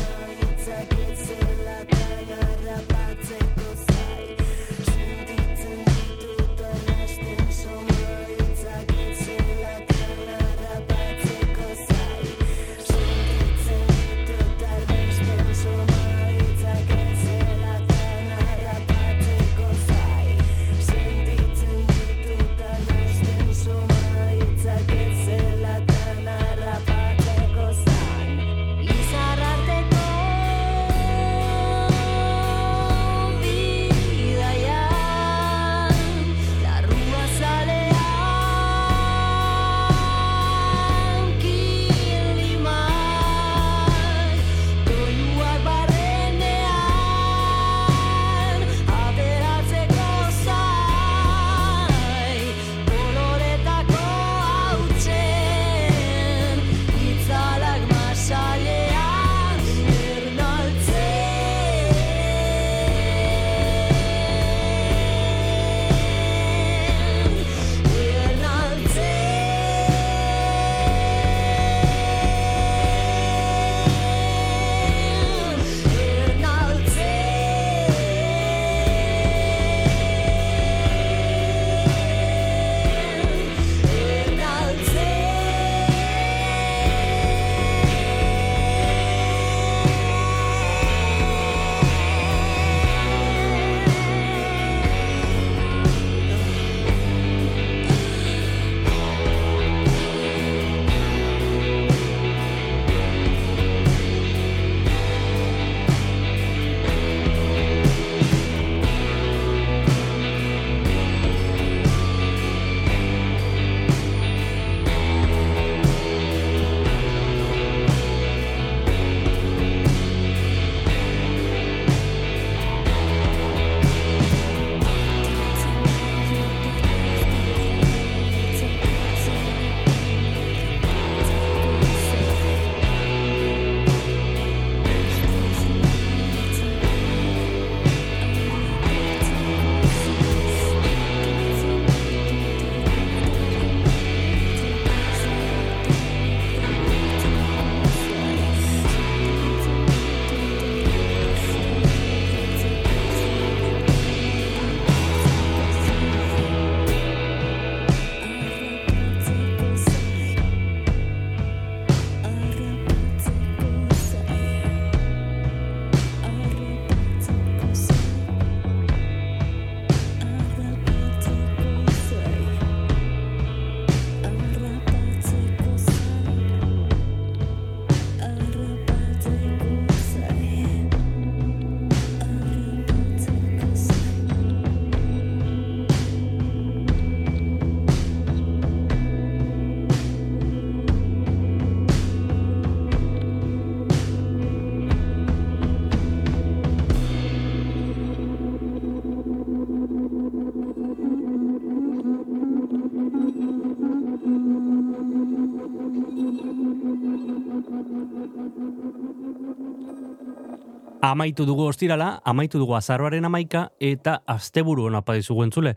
amaitu dugu ostirala, amaitu dugu azaroaren amaika, eta asteburu hona padizugu entzule.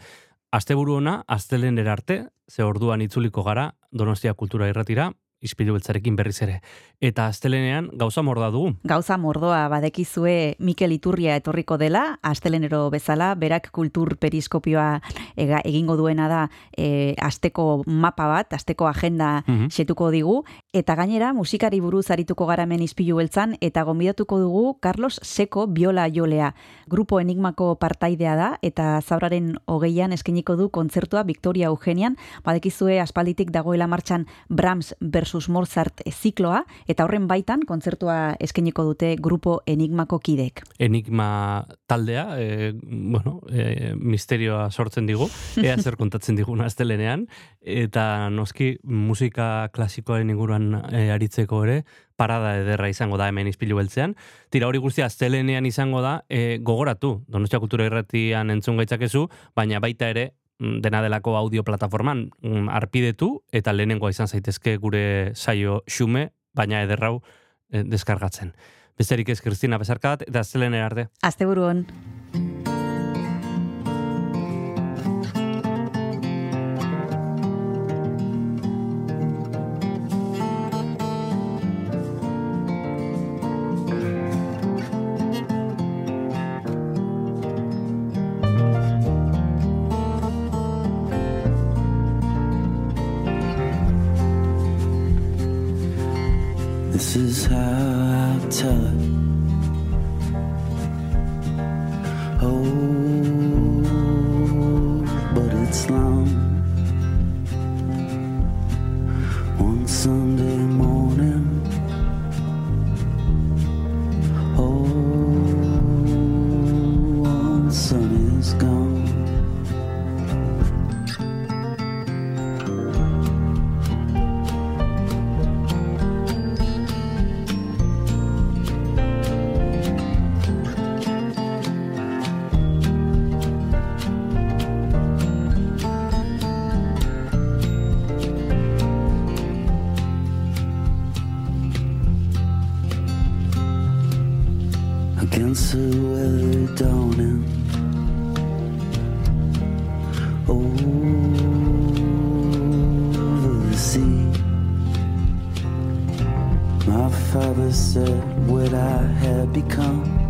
Asteburu hona, astelenera arte, ze orduan itzuliko gara, Donostia Kultura Irratira, ispilu beltzarekin berriz ere. Eta astelenean gauza morda dugu. Gauza mordoa badekizue Mikel Iturria etorriko dela, astelenero bezala, berak kultur periskopioa ega, egingo duena da e, asteko mapa bat, asteko agenda Mhm. xetuko digu, eta gainera musikari buruz arituko gara hemen ispilu beltzan, eta gonbidatuko dugu Carlos Seko biola jolea. Grupo Enigmako partaidea da, eta zauraren hogeian eskeniko du kontzertua Victoria Eugenian, badekizue aspalditik dagoela martxan Brahms versus Mozart zikloa, eta horren baitan kontzertua eskeniko dute Grupo Enigmako kidek. Enigma taldea, e, bueno, e, misterioa sortzen digu, [LAUGHS] ea zer kontatzen digun astelenean, eta noski musika klasikoaren inguruan e, aritzeko ere, parada ederra izango da hemen izpilu beltzean. Tira hori guztia astelenean izango da, e, gogoratu, Donostia Kultura Irratian entzun gaitzakezu, baina baita ere, mm, dena delako audio plataforman mm, arpidetu eta lehenengoa izan zaitezke gure saio xume, baina ederrau e, deskargatzen. Besterik ez, Kristina Besarkat, eta astelenean arte. Asteburu hon. Against the weather dawning. Over the sea, my father said what I had become.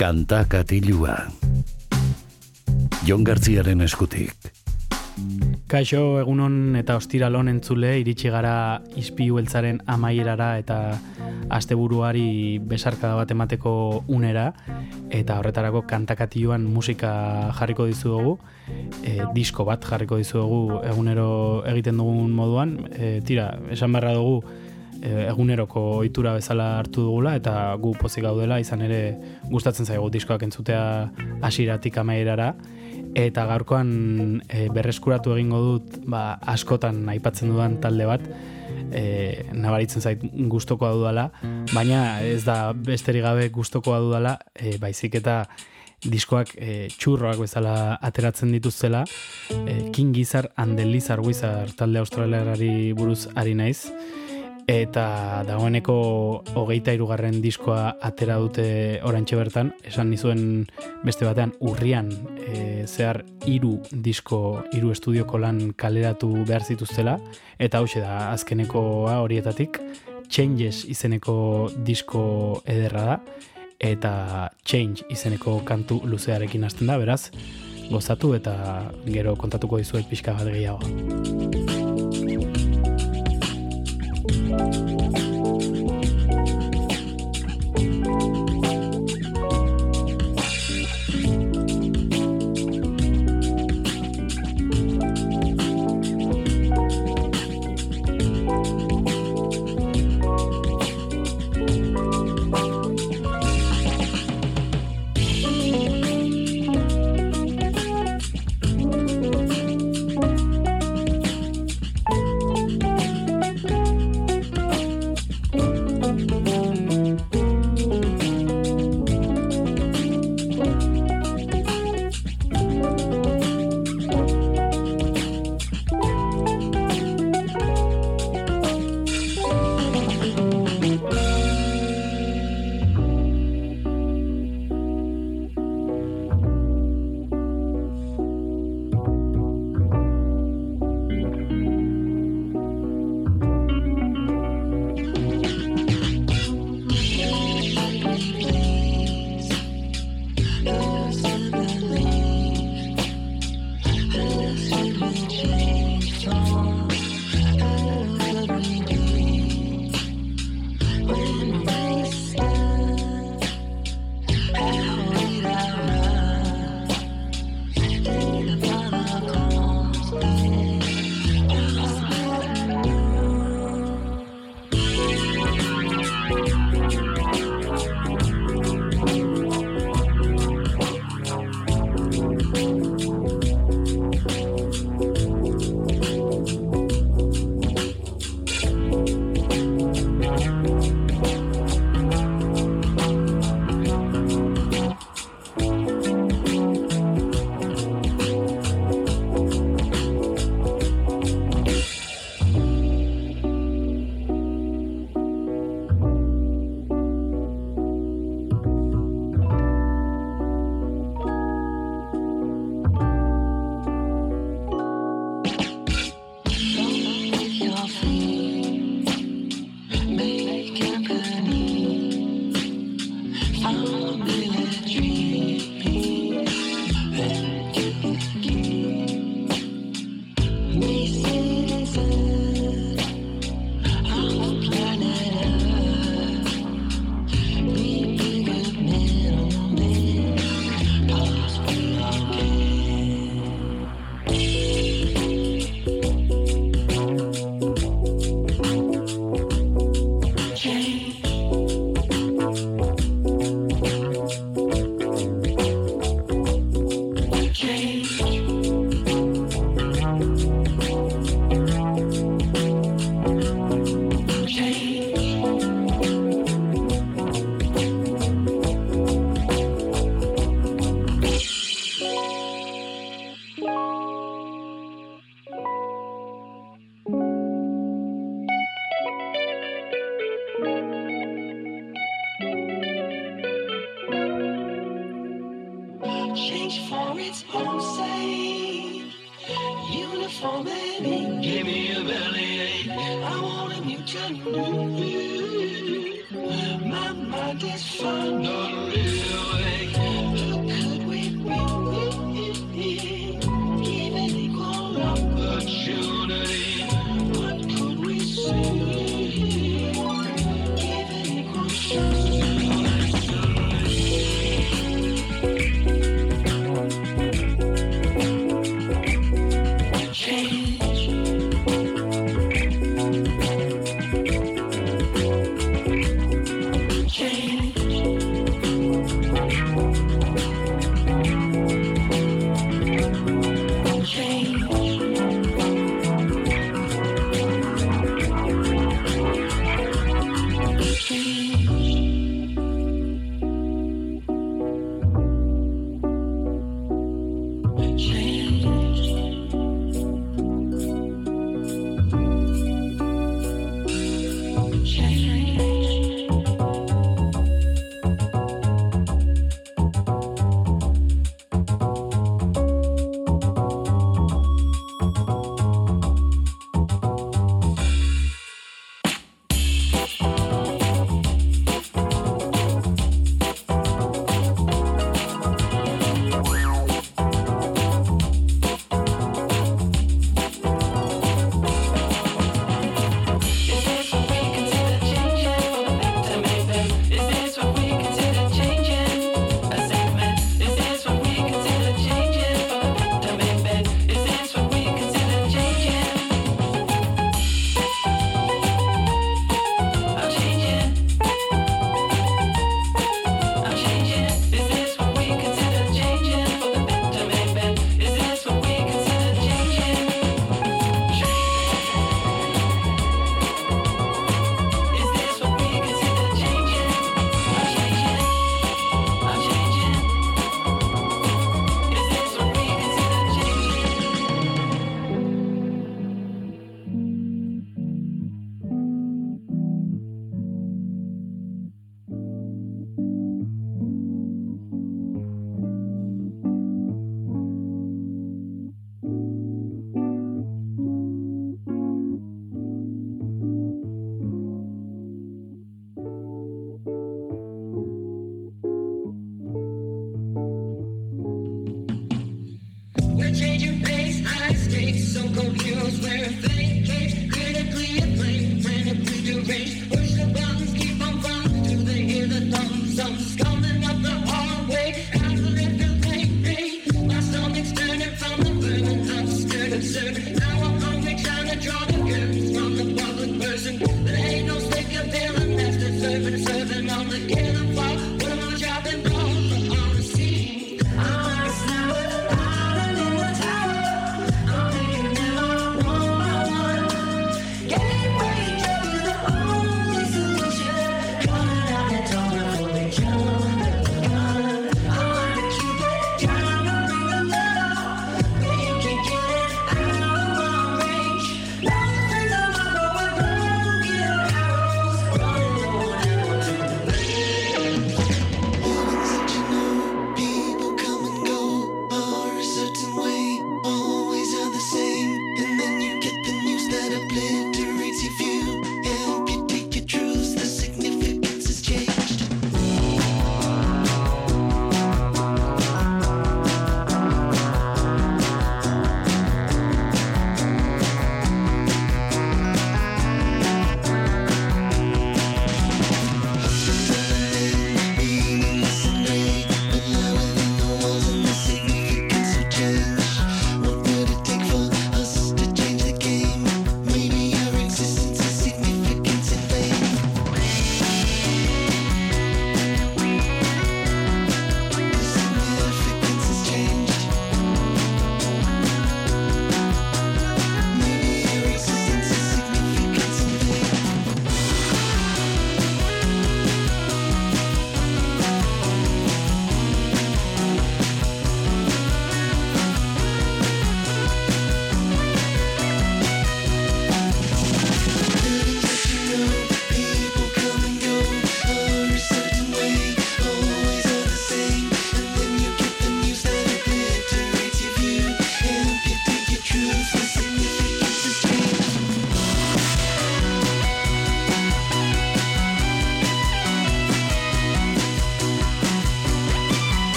Kanta katilua. Jon Gartziaren eskutik. Kaixo egunon eta ostiralon entzule iritsi gara izpilu beltzaren amaierara eta asteburuari besarkada bat emateko unera eta horretarako kantakatioan musika jarriko dizuegu e, disko bat jarriko dizuegu egunero egiten dugun moduan e, tira, esan barra dugu e, eguneroko ohitura bezala hartu dugula eta gu pozik gaudela izan ere gustatzen zaigu diskoak entzutea hasiratik amaierara. Eta gaurkoan e, berreskuratu egingo dut ba, askotan aipatzen dudan talde bat. E, nabaritzen zait gustokoa dudala baina ez da besterik gabe gustokoa dudala e, baizik eta diskoak e, txurroak bezala ateratzen dituztela. E, King Gizzard and the Lizard Wizard talde australiarari buruz ari naiz eta dagoeneko hogeita irugarren diskoa atera dute orantxe bertan, esan nizuen beste batean urrian e, zehar hiru disko, hiru estudioko lan kaleratu behar zituztela, eta hause da azkenekoa horietatik, Changes izeneko disko ederra da, eta Change izeneko kantu luzearekin hasten da, beraz, gozatu eta gero kontatuko dizuet pixka bat gehiago. Bye.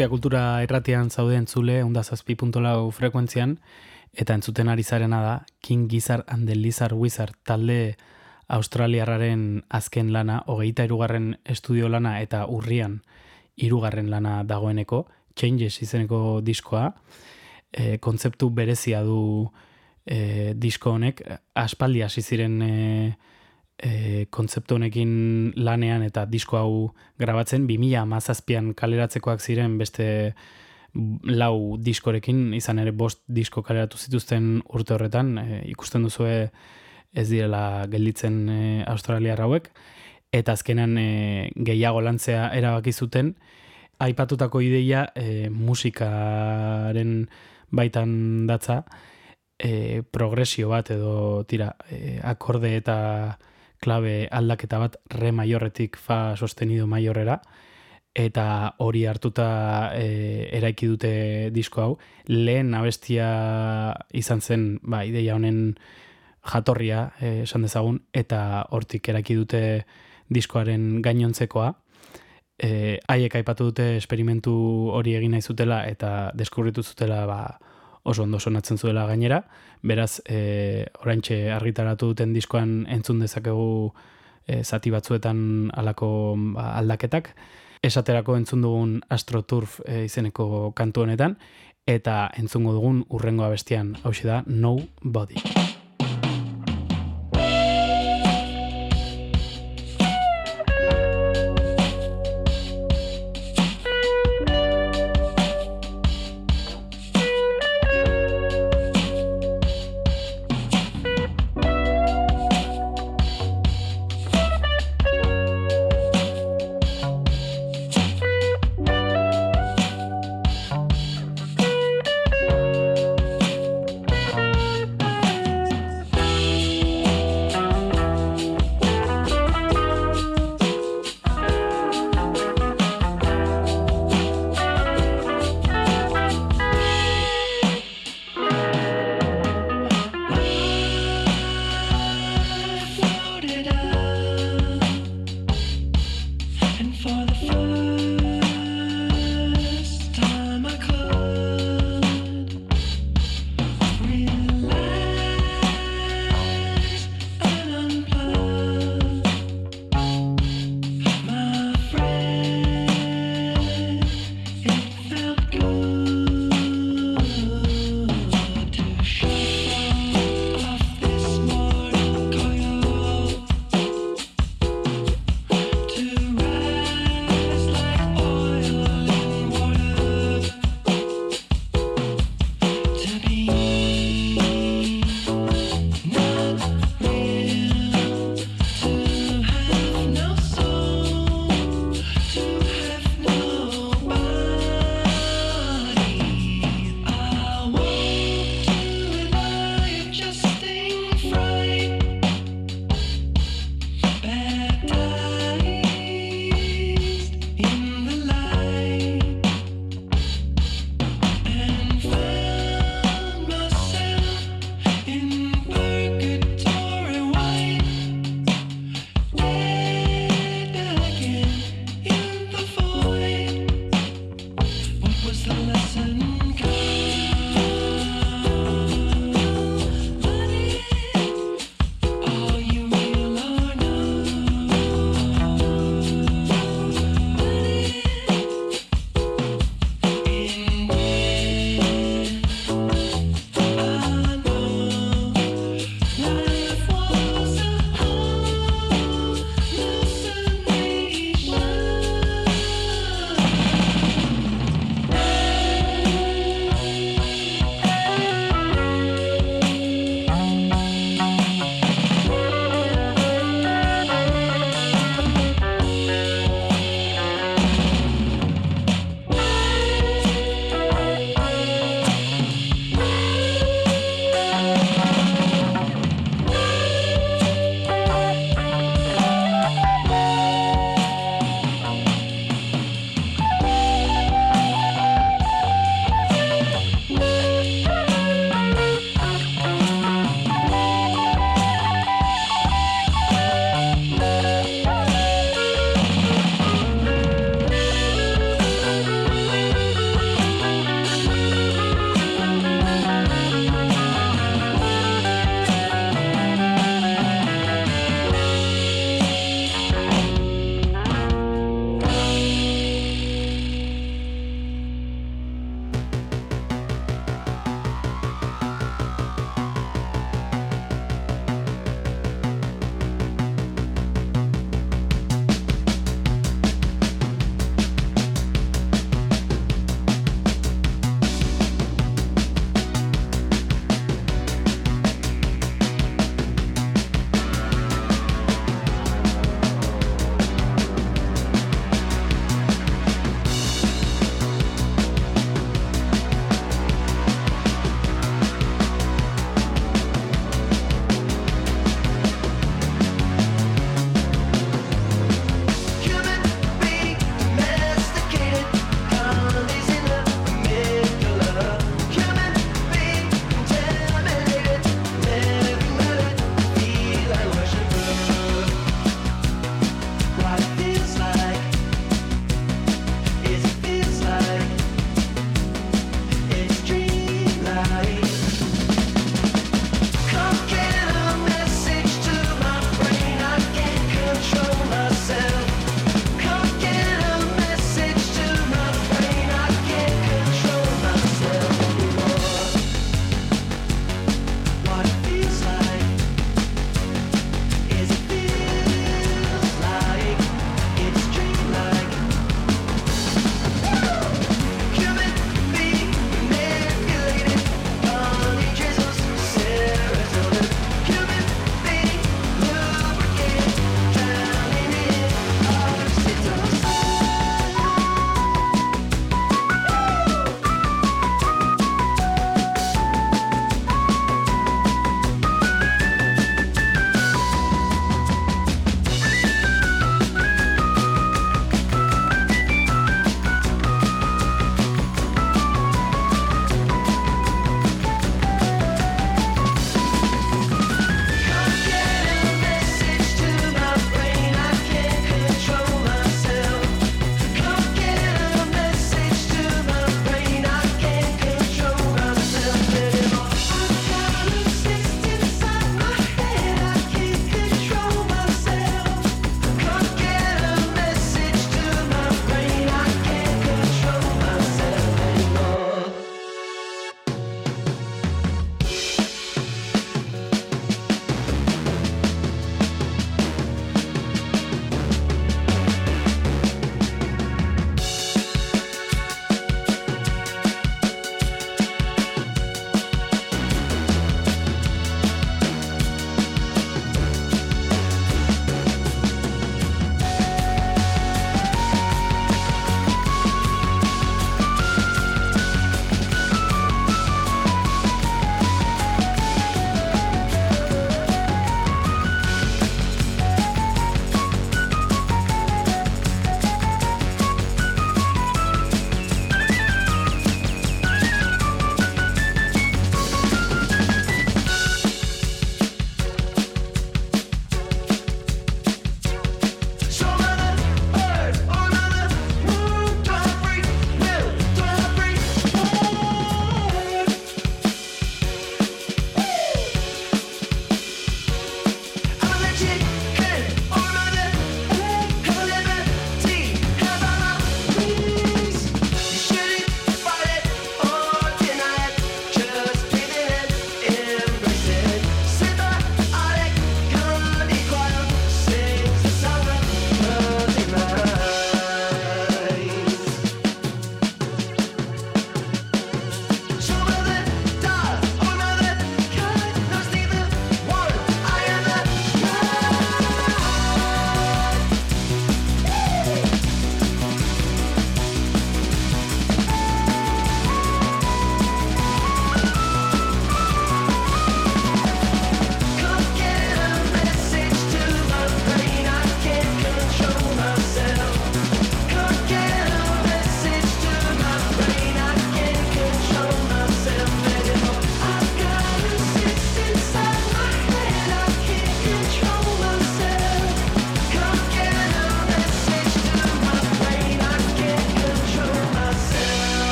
Donostia kultura erratian zaude entzule, onda zazpi puntolau frekuentzian, eta entzuten ari zarena da, King Gizzard and the Lizard Wizard talde australiarraren azken lana, hogeita irugarren estudio lana eta urrian irugarren lana dagoeneko, Changes izeneko diskoa, e, kontzeptu berezia du e, disko honek, aspaldi hasi ziren e, e, kontzeptu honekin lanean eta disko hau grabatzen, 2000 mazazpian kaleratzekoak ziren beste lau diskorekin, izan ere bost disko kaleratu zituzten urte horretan, e, ikusten duzue ez direla gelditzen e, Australiar hauek, eta azkenan e, gehiago lantzea erabaki zuten, aipatutako ideia e, musikaren baitan datza, e, progresio bat edo tira, e, akorde eta klabe aldaketa bat re maiorretik fa sostenido maiorrera, eta hori hartuta e, eraiki dute disko hau. Lehen abestia izan zen, ba, ideia honen jatorria, e, esan dezagun, eta hortik eraiki dute diskoaren gainontzekoa. E, haiek aipatu dute esperimentu hori egin nahi zutela eta deskubritu zutela ba, oso ondo sonatzen zuela gainera. Beraz, e, oraintxe argitaratu duten diskoan entzun dezakegu e, zati batzuetan alako ba, aldaketak esaterako entzun dugun AstroTurf e, izeneko kantu honetan, eta entzungo dugun urrengo abestian, hau da, No Body.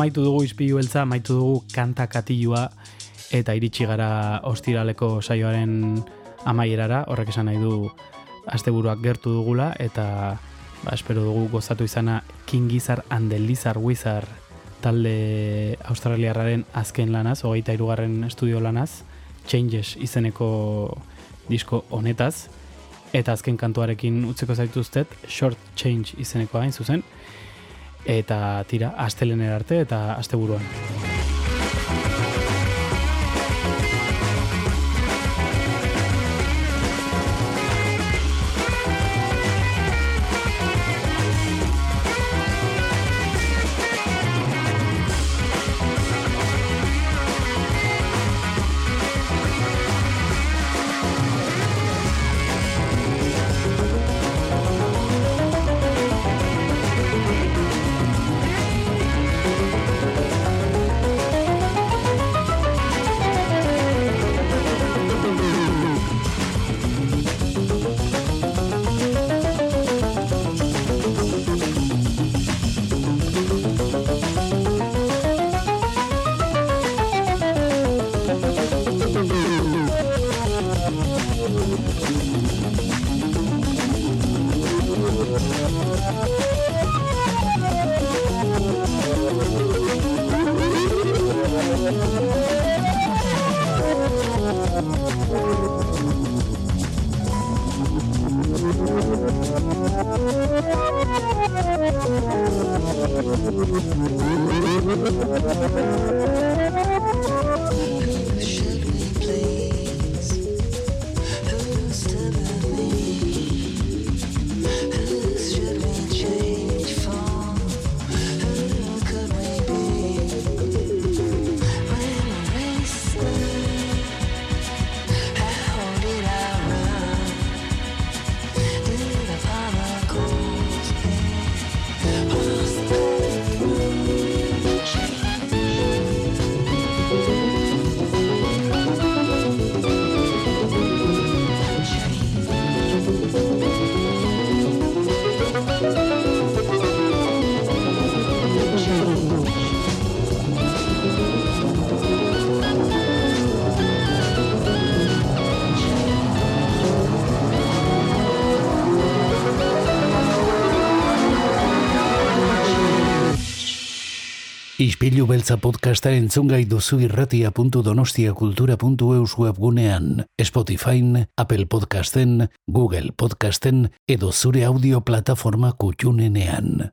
amaitu dugu izpilu beltza, amaitu dugu kanta katilua eta iritsi gara ostiraleko saioaren amaierara, horrek esan nahi du asteburuak gertu dugula eta ba, espero dugu gozatu izana King Gizar and the Lizard Wizard talde australiarraren azken lanaz, hogeita irugarren estudio lanaz, Changes izeneko disko honetaz, eta azken kantuarekin utzeko zaituztet, Short Change izeneko hain zuzen, eta tira astelenera arte eta asteburuan. Beltza podcasta entzungai duzu irratia.donostiakultura.eus webgunean, Spotify, Apple Podcasten, Google Podcasten edo zure audio plataforma kutxunenean.